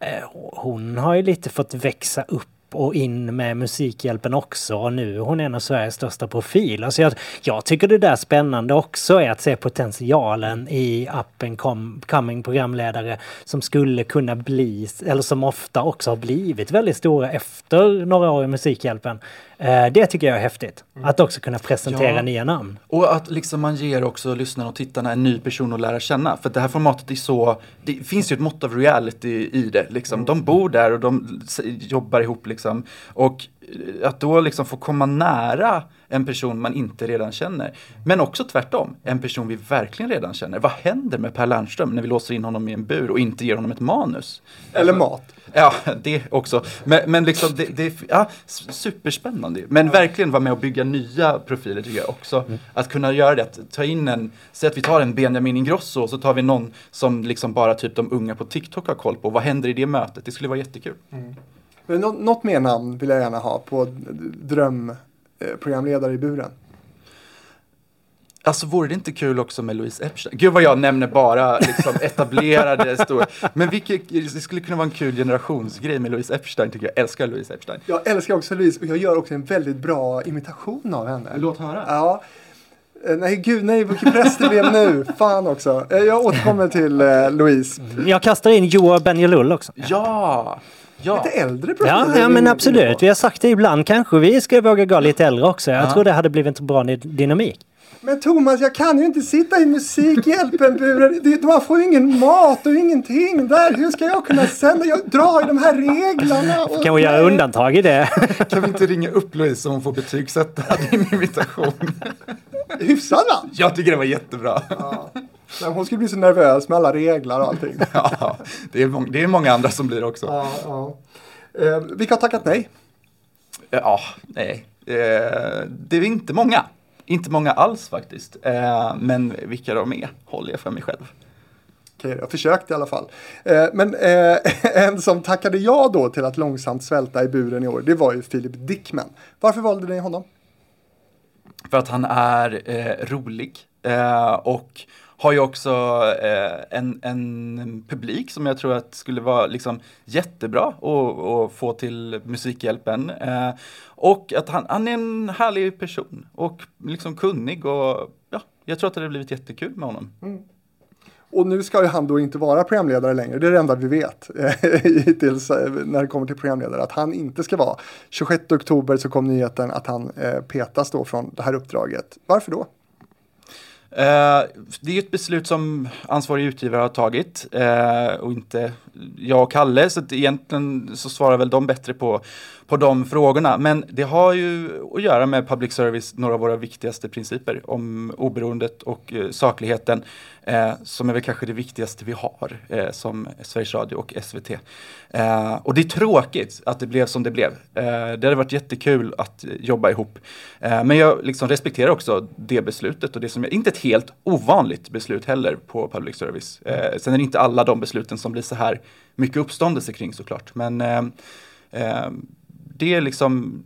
Eh, hon har ju lite fått växa upp och in med Musikhjälpen också. Och nu är hon en av Sveriges största profiler. Så alltså, jag, jag tycker det där spännande också är att se potentialen i appen com, coming programledare som skulle kunna bli, eller som ofta också har blivit väldigt stora efter några år i Musikhjälpen. Eh, det tycker jag är häftigt. Att också kunna presentera Ja. nya namn. Och att liksom man ger också lyssnarna och tittarna en ny person att lära känna. För det här formatet är så, det finns ju ett mått av reality i det. Liksom. De bor där och de jobbar ihop liksom. Och att då liksom få komma nära en person man inte redan känner. Men också tvärtom, en person vi verkligen redan känner. Vad händer med Per Lernström när vi låser in honom i en bur och inte ger honom ett manus? Eller mat. Ja, det också. Men, men liksom, det, det är ja, superspännande. Men verkligen vara med och bygga nya profiler tycker jag också. Att kunna göra det, att ta in en, säg att vi tar en Benjamin Ingrosso och så tar vi någon som liksom bara typ de unga på TikTok har koll på. Vad händer i det mötet? Det skulle vara jättekul. Men nå- något mer namn vill jag gärna ha på drömprogramledare i buren. Alltså vore det inte kul också med Louise Epstein? Gud vad jag nämner bara liksom etablerade stora. Men vilket, det skulle kunna vara en kul generationsgrej med Louise Epstein tycker jag. Jag älskar Louise Epstein. Jag älskar också Louise och jag gör också en väldigt bra imitation av henne. Låt höra. Ja. Eh, Nej, gud nej, vilken press det blev nu. Fan också. Eh, Jag återkommer till eh, Louise. Jag kastar in Joa Benjelul också. Ja! Ja! Lite äldre. Ja, ja men absolut. Vi har sagt det ibland. Kanske vi ska våga gå lite äldre också. Jag Ja. tror det hade blivit en bra dynamik. Men Thomas, jag kan ju inte sitta i Musikhjälpen-buren. Man får ju ingen mat och ingenting där. Hur ska jag kunna sända? Jag drar i de här reglerna. och- Kan vi göra undantag i det? Kan vi inte ringa upp Louise så hon får betygsätta din invitation? Hyfsad va? Jag tycker det var jättebra. Nej, Hon skulle bli så nervös med alla regler och allting. Ja, det är, många, det är många andra som blir också. Ja, ja. Eh, vilka har tackat nej? Ja, nej. Eh, det är inte många. Inte många alls faktiskt. Eh, men vilka de är håller jag för mig själv. Okej, jag försökte i alla fall. Eh, men eh, en som tackade ja då till att långsamt svälta i buren i år, det var ju Philip Dickman. Varför valde ni honom? För att han är eh, rolig eh, och har ju också eh, en, en publik som jag tror att skulle vara liksom jättebra att att få till Musikhjälpen. Eh, och att han, han är en härlig person och liksom kunnig och ja, jag tror att det hade blivit jättekul med honom. Mm. Och nu ska ju han då inte vara programledare längre, det är det enda vi vet eh, hittills eh, när det kommer till programledare, att han inte ska vara. 26 oktober så kom nyheten att han eh, petas då från det här uppdraget. Varför då? Eh, det är ju ett beslut som ansvarig utgivare har tagit eh, och inte jag och Kalle, så egentligen så svarar väl de bättre på, på de frågorna. Men det har ju att göra med public service, några av våra viktigaste principer om oberoendet och eh, sakligheten, eh, som är väl kanske det viktigaste vi har eh, som Sveriges Radio och SVT. Eh, och det är tråkigt att det blev som det blev. Eh, det hade varit jättekul att jobba ihop. Eh, men jag liksom respekterar också det beslutet och det som är, inte ett helt ovanligt beslut heller på public service. Eh, sen är det inte alla de besluten som blir så här mycket uppståndelse kring såklart. Men eh, eh, det är liksom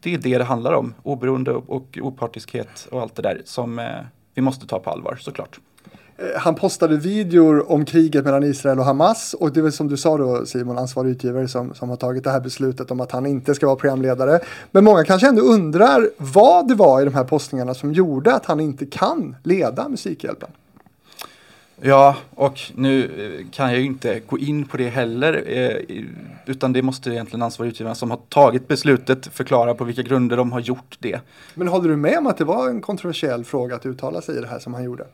det är det det handlar om. Oberoende och, opartiskhet och allt det där som eh, vi måste ta på allvar såklart. Eh, han postade videor om kriget mellan Israel och Hamas och det är väl som du sa då Simon, ansvarig utgivare som, som har tagit det här beslutet om att han inte ska vara programledare. Men många kanske ändå undrar vad det var i de här postningarna som gjorde att han inte kan leda Musikhjälpen. Ja, och nu eh, kan jag ju inte gå in på det heller. Eh, utan det måste egentligen ansvariga utgivaren som har tagit beslutet förklara på vilka grunder de har gjort det. Men håller du med om att det var en kontroversiell fråga att uttala sig i det här som han gjorde?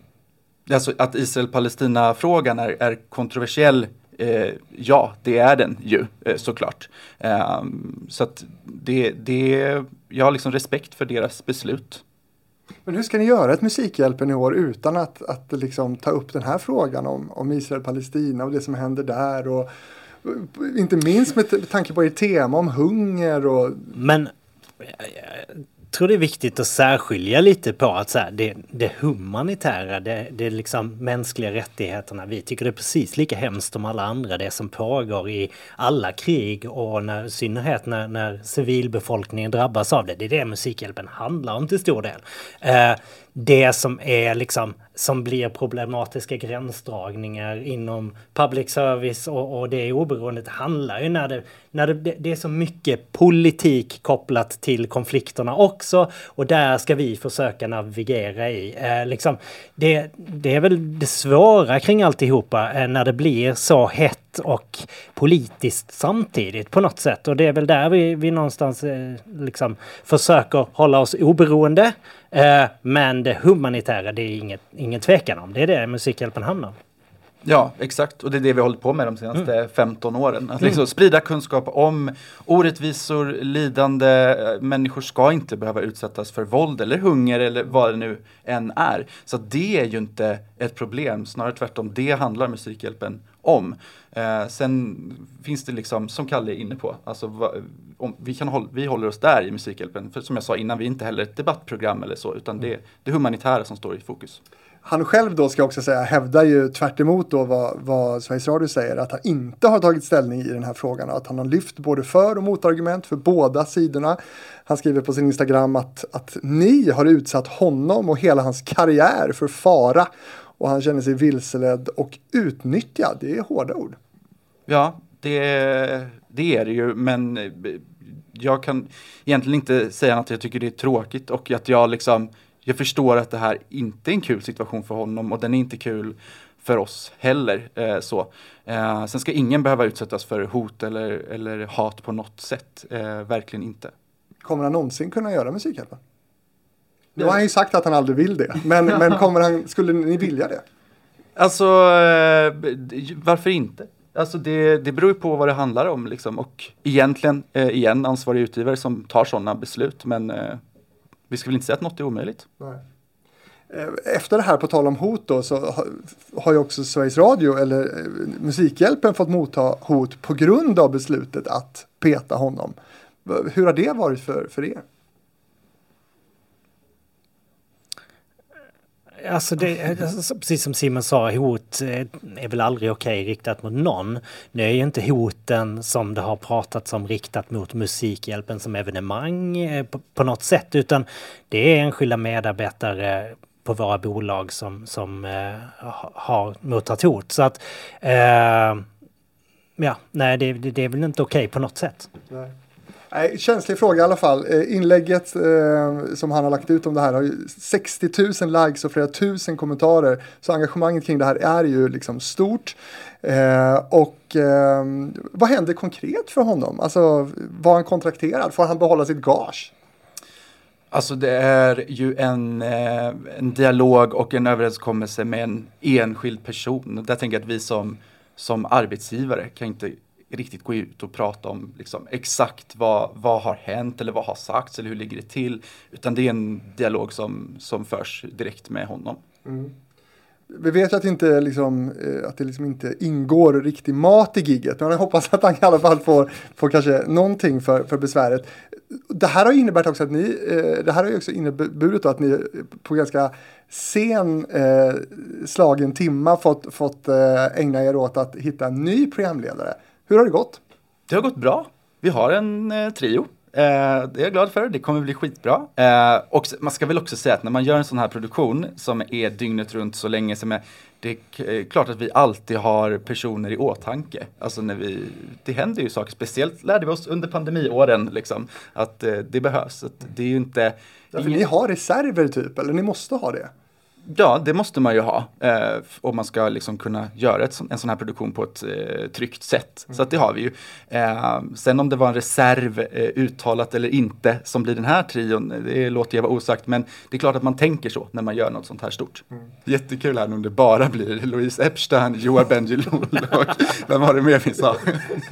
Alltså att Israel-Palestina-frågan är, är kontroversiell Eh, ja, det är den ju eh, såklart. Eh, så att det, det, jag har liksom respekt för deras beslut. Men hur ska ni göra ett Musikhjälpen i år utan att, att liksom ta upp den här frågan om, om Israel-Palestina och det som händer där och inte minst med tanke på ert tema om hunger och... Men tror det är viktigt att särskilja lite på att så här, det, det humanitära, det, det liksom mänskliga rättigheterna. Vi tycker det är precis lika hemskt som alla andra, det som pågår i alla krig och när, i synnerhet när, när civilbefolkningen drabbas av det. Det är det Musikhjälpen handlar om till stor del. Eh, det som är liksom som blir problematiska gränsdragningar inom public service och, och det oberoendet handlar ju när det, när det, det är så mycket politik kopplat till konflikterna också och där ska vi försöka navigera i. Eh, liksom, det, det är väl det svåra kring alltihopa eh, när det blir så hett och politiskt samtidigt på något sätt. Och det är väl där vi, vi någonstans eh, liksom försöker hålla oss oberoende. Eh, men det humanitära, det är inget, ingen tvekan om. Det är det Musikhjälpen hamnar. Ja, exakt. Och det är det vi har hållit på med de senaste mm. 15 åren. Att liksom mm. sprida kunskap om orättvisor, lidande. Människor ska inte behöva utsättas för våld eller hunger eller vad det nu än är. Så det är ju inte ett problem, snarare tvärtom. Det handlar Musikhjälpen om. Eh, sen finns det liksom, som Kalle är inne på, alltså, va, om, vi, kan håll, vi håller oss där i Musikhjälpen. För som jag sa innan, vi är inte heller ett debattprogram eller så, utan det är det humanitära som står i fokus. Han själv då ska jag också säga hävdar ju tvärt då vad, vad Sveriges Radio säger att han inte har tagit ställning i den här frågan och att han har lyft både för och motargument för båda sidorna. Han skriver på sin Instagram att, att ni har utsatt honom och hela hans karriär för fara och han känner sig vilseledd och utnyttjad. Det är hårda ord. Ja, det, det är det ju, men jag kan egentligen inte säga att jag tycker det är tråkigt och att jag liksom jag förstår att det här inte är en kul situation för honom och den är inte kul för oss heller. Eh, så. Eh, sen ska ingen behöva utsättas för hot eller, eller hat på något sätt. Eh, verkligen inte. Kommer han någonsin kunna göra Musikhjälpen? Nu har han ju sagt att han aldrig vill det. Men, men kommer han, skulle ni vilja det? Alltså, eh, varför inte? Alltså det, det beror ju på vad det handlar om liksom. Och egentligen, eh, igen, ansvarig utgivare som tar sådana beslut. Men eh, vi ska väl inte säga att något är omöjligt. Nej. Eh, efter det här, på tal om hot då, så har ju också Sveriges Radio eller eh, Musikhjälpen fått motta hot på grund av beslutet att peta honom. Hur har det varit för, för er? Alltså, det, alltså, precis som Simon sa, hot eh, är väl aldrig okej okay riktat mot någon. Nu är ju inte hoten som det har pratats om riktat mot Musikhjälpen som evenemang eh, på, på något sätt, utan det är enskilda medarbetare på våra bolag som, som eh, har mottagit hot. Så att, eh, ja, nej, det, det, är väl inte okej okay på något sätt. Nej. Nej, känslig fråga i alla fall. Eh, inlägget eh, som han har lagt ut om det här har ju 60 000 likes och flera tusen kommentarer. Så engagemanget kring det här är ju liksom stort. Eh, och eh, vad händer konkret för honom? Alltså, var han kontrakterad? Får han behålla sitt gage? Alltså det är ju en, eh, en dialog och en överenskommelse med en enskild person. Där tänker jag att vi som, som arbetsgivare kan inte riktigt gå ut och prata om liksom, exakt vad, vad har hänt eller vad har sagts eller hur ligger det till. Utan det är en dialog som, som förs direkt med honom. Mm. Vi vet ju att, inte, liksom, eh, att det liksom inte ingår riktig mat i gigget. Men jag hoppas att han i alla fall får, får kanske någonting för, för besväret. Det här har inneburit också att ni, eh, det här har också inneburit att ni på ganska sen eh, slagen timma fått, fått eh, ägna er åt att hitta en ny programledare. Hur har det gått? Det har gått bra. Vi har en eh, trio. Eh, det är jag glad för. Det kommer bli skitbra. Eh, och man ska väl också säga att när man gör en sån här produktion som är dygnet runt så länge som är det är eh, klart att vi alltid har personer i åtanke. Alltså när vi, det händer ju saker, speciellt lärde vi oss under pandemiåren liksom, att eh, det behövs. Att det är ju inte... Ja, för ingen... Ni har reserver typ, eller ni måste ha det? Ja, det måste man ju ha eh, om man ska liksom kunna göra ett, en sån här produktion på ett eh, tryggt sätt. Så att det har vi ju. Eh, sen om det var en reserv eh, uttalat eller inte som blir den här trion, det låter jag vara osagt. Men det är klart att man tänker så när man gör något sånt här stort. Jättekul här om det bara blir Louise Epstein, Joar Bendjelloul och vem var det mer vi sa?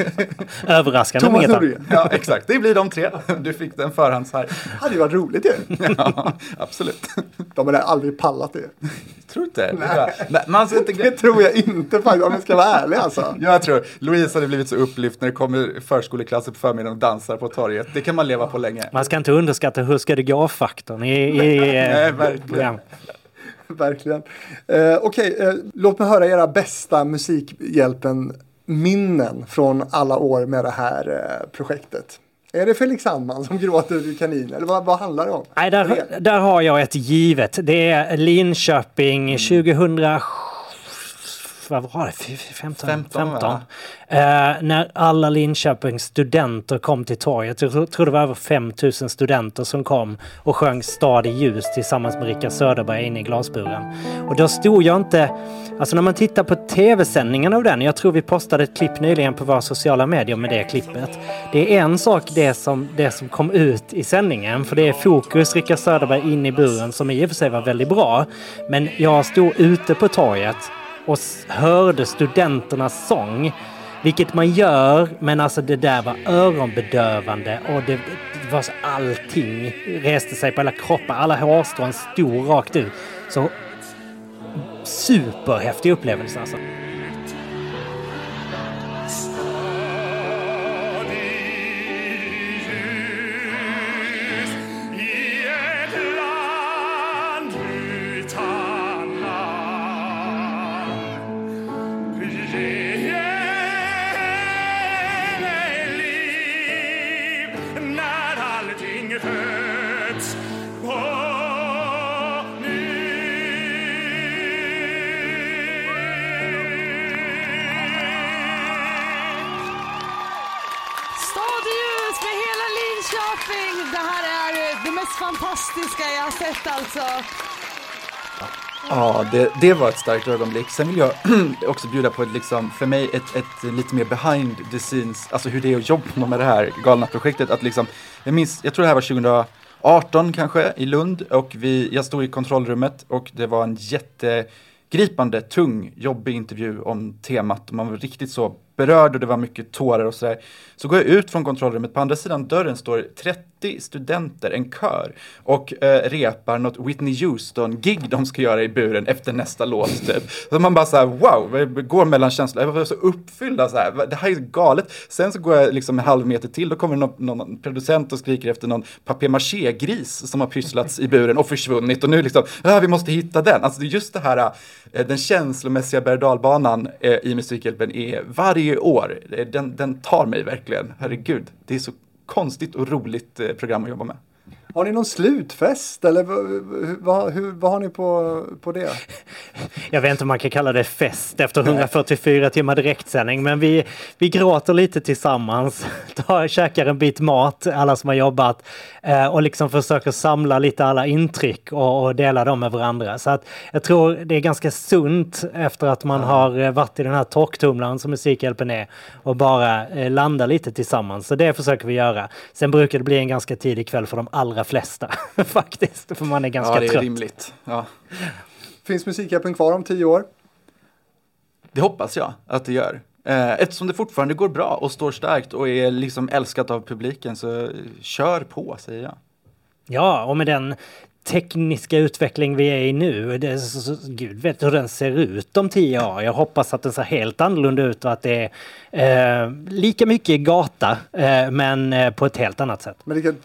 Överraskande Thomas. Norén. ja, exakt. Det blir de tre. Du fick den förhands här. hade ju varit roligt ju. Ja, absolut. De hade aldrig pallat det. Tror inte. Det är bara- Nej, man ska inte Det tror jag inte faktiskt, om jag ska vara ärlig alltså. Jag tror Louise hade blivit så upplyft när det kommer förskoleklasser på förmiddagen och dansar på torget. Det kan man leva på länge. Man ska inte underskatta hur ska det gå-faktorn i, i Nej, eh, verkligen. Verkligen. Eh, Okej, eh, låt mig höra era bästa Musikhjälpen-minnen från alla år med det här eh, projektet. Är det Felix Sandman som gråter i kanin? Eller vad, vad handlar det om? Nej, där, där har jag ett givet. Det är Linköping 2000... Vad var det? F- 15? 15, 15. va? Eh, när alla Linköpings studenter kom till torget. Jag tror, tror det var över 5000 studenter som kom och sjöng Stad i ljus tillsammans med Rickard Söderberg inne i glasburen. Och då stod jag inte... Alltså när man tittar på tv-sändningen av den, jag tror vi postade ett klipp nyligen på våra sociala medier med det klippet. Det är en sak det som, det som kom ut i sändningen, för det är fokus Rickard Söderberg in i buren som i och för sig var väldigt bra. Men jag stod ute på torget och hörde studenternas sång. Vilket man gör, men alltså det där var öronbedövande och det, det var så allting reste sig på alla kroppar. Alla hårstrån stod rakt ut. Så superhäftig upplevelse alltså. Rätt alltså. Ja, det, det var ett starkt ögonblick. Sen vill jag också bjuda på ett, liksom, för mig ett, ett lite mer behind the scenes, alltså hur det är att jobba med det här galna projektet. Att liksom, jag minns, jag tror det här var 2018 kanske i Lund och vi, jag stod i kontrollrummet och det var en jättegripande, tung, jobbig intervju om temat. Man var riktigt så berörd och det var mycket tårar och sådär. Så går jag ut från kontrollrummet, på andra sidan dörren står 30 studenter, en kör, och eh, repar något Whitney Houston-gig de ska göra i buren efter nästa låt. Typ. Så man bara så här, wow, går mellan känslor, jag var så uppfyllda så här, det här är galet. Sen så går jag liksom en halv meter till, då kommer någon, någon producent och skriker efter någon papier-maché-gris som har pysslats i buren och försvunnit och nu liksom, ah, vi måste hitta den. Alltså just det här, eh, den känslomässiga berg och dalbanan eh, i Musikhjälpen är varje år, eh, den, den tar mig verkligen, herregud, det är så konstigt och roligt eh, program att jobba med. Har ni någon slutfest eller vad, hur, vad har ni på, på det? Jag vet inte om man kan kalla det fest efter 144 timmar direktsändning, men vi, vi gråter lite tillsammans, tar, käkar en bit mat, alla som har jobbat, eh, och liksom försöker samla lite alla intryck och, och dela dem med varandra. Så att jag tror det är ganska sunt efter att man har eh, varit i den här torktumlaren som Musikhjälpen är och bara eh, landa lite tillsammans. Så det försöker vi göra. Sen brukar det bli en ganska tidig kväll för de allra flesta faktiskt, för man är ganska ja, det är trött. rimligt. Ja. Finns Musikhjälpen kvar om tio år? Det hoppas jag att det gör. Eh, Eftersom det fortfarande går bra och står starkt och är liksom älskat av publiken så kör på säger jag. Ja, och med den tekniska utveckling vi är i nu, det är så, så, gud vet hur den ser ut om tio år. Jag hoppas att den ser helt annorlunda ut och att det är eh, lika mycket gata, eh, men eh, på ett helt annat sätt. Men det kan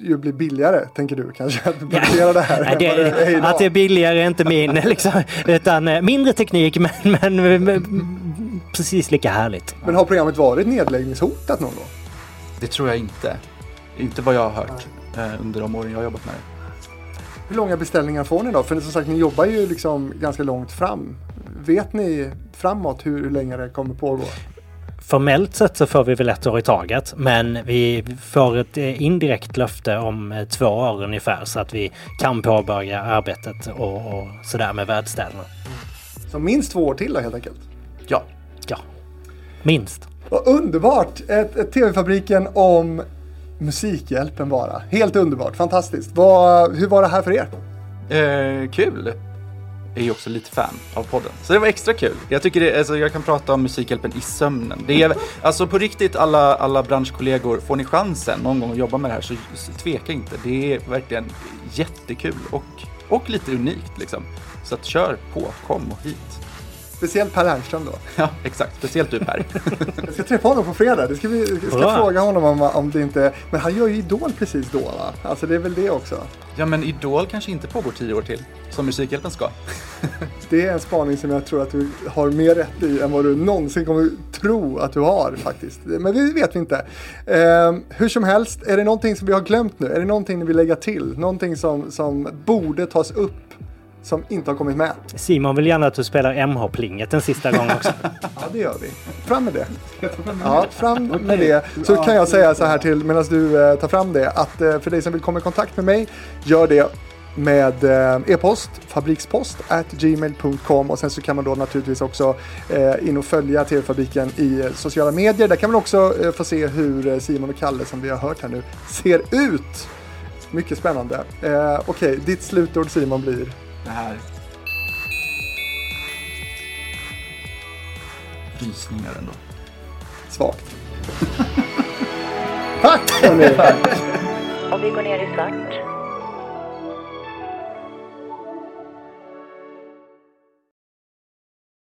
ju bli billigare, tänker du kanske, att producera det här det det, att det är billigare är inte min, liksom, utan eh, mindre teknik men, men, men precis lika härligt. Men har programmet varit nedläggningshotat någon gång? Det tror jag inte. Inte vad jag har hört eh, under de åren jag har jobbat med det. Hur långa beställningar får ni då? För som sagt, ni jobbar ju liksom ganska långt fram. Vet ni framåt hur, länge det kommer pågå? formellt sett så får vi väl ett år i taget. Men vi får ett eh, indirekt löfte om eh, två år ungefär så att vi kan påbörja arbetet och, och sådär med värdstäderna. Så minst två år till då helt enkelt. Ja. Ja, minst. Vad underbart! Ett, ett TV-fabriken om Musikhjälpen bara. Helt underbart, fantastiskt. Vad, hur var det här för er? Eh, kul. Jag är ju också lite fan av podden. Så det var extra kul. Jag tycker det, alltså, jag kan prata om Musikhjälpen i sömnen. Det är, alltså på riktigt alla, alla branschkollegor, får ni chansen någon gång att jobba med det här så, så tveka inte. Det är verkligen jättekul och, och lite unikt liksom. Så att kör på, kom och hit. Speciellt Per Ernström då. Ja, exakt. Speciellt du Per. Jag ska träffa honom på fredag. Det ska vi jag ska Bra. fråga honom om, om det inte... Men han gör ju Idol precis då va? Alltså det är väl det också. ja, men Idol kanske inte pågår tio år till, som Musikhjälpen ska. Det är en spaning som jag tror att du har mer rätt i än vad du någonsin kommer tro att du har faktiskt. Men det vet vi inte. Eh, hur som helst, är det någonting som vi har glömt nu? Är det någonting ni vill lägga till? Någonting som, som borde tas upp som inte har kommit med? Simon vill gärna att du spelar MH-plinget en sista gång också. Ja, det gör vi. Fram med det. Ja, fram med det. Så kan jag säga så här till medan du eh, tar fram det att eh, för dig som vill komma i kontakt med mig, gör det med eh, e-post, fabrikspost at gmail.com och sen så kan man då naturligtvis också in och följa TV-fabriken i sociala medier. Där kan man också få se hur Simon och Kalle som vi har hört här nu ser ut. Mycket spännande. Eh, Okej, ditt slutord Simon blir? Det här. Rysningar ändå. Svagt. Tack! Och vi går ner i svart.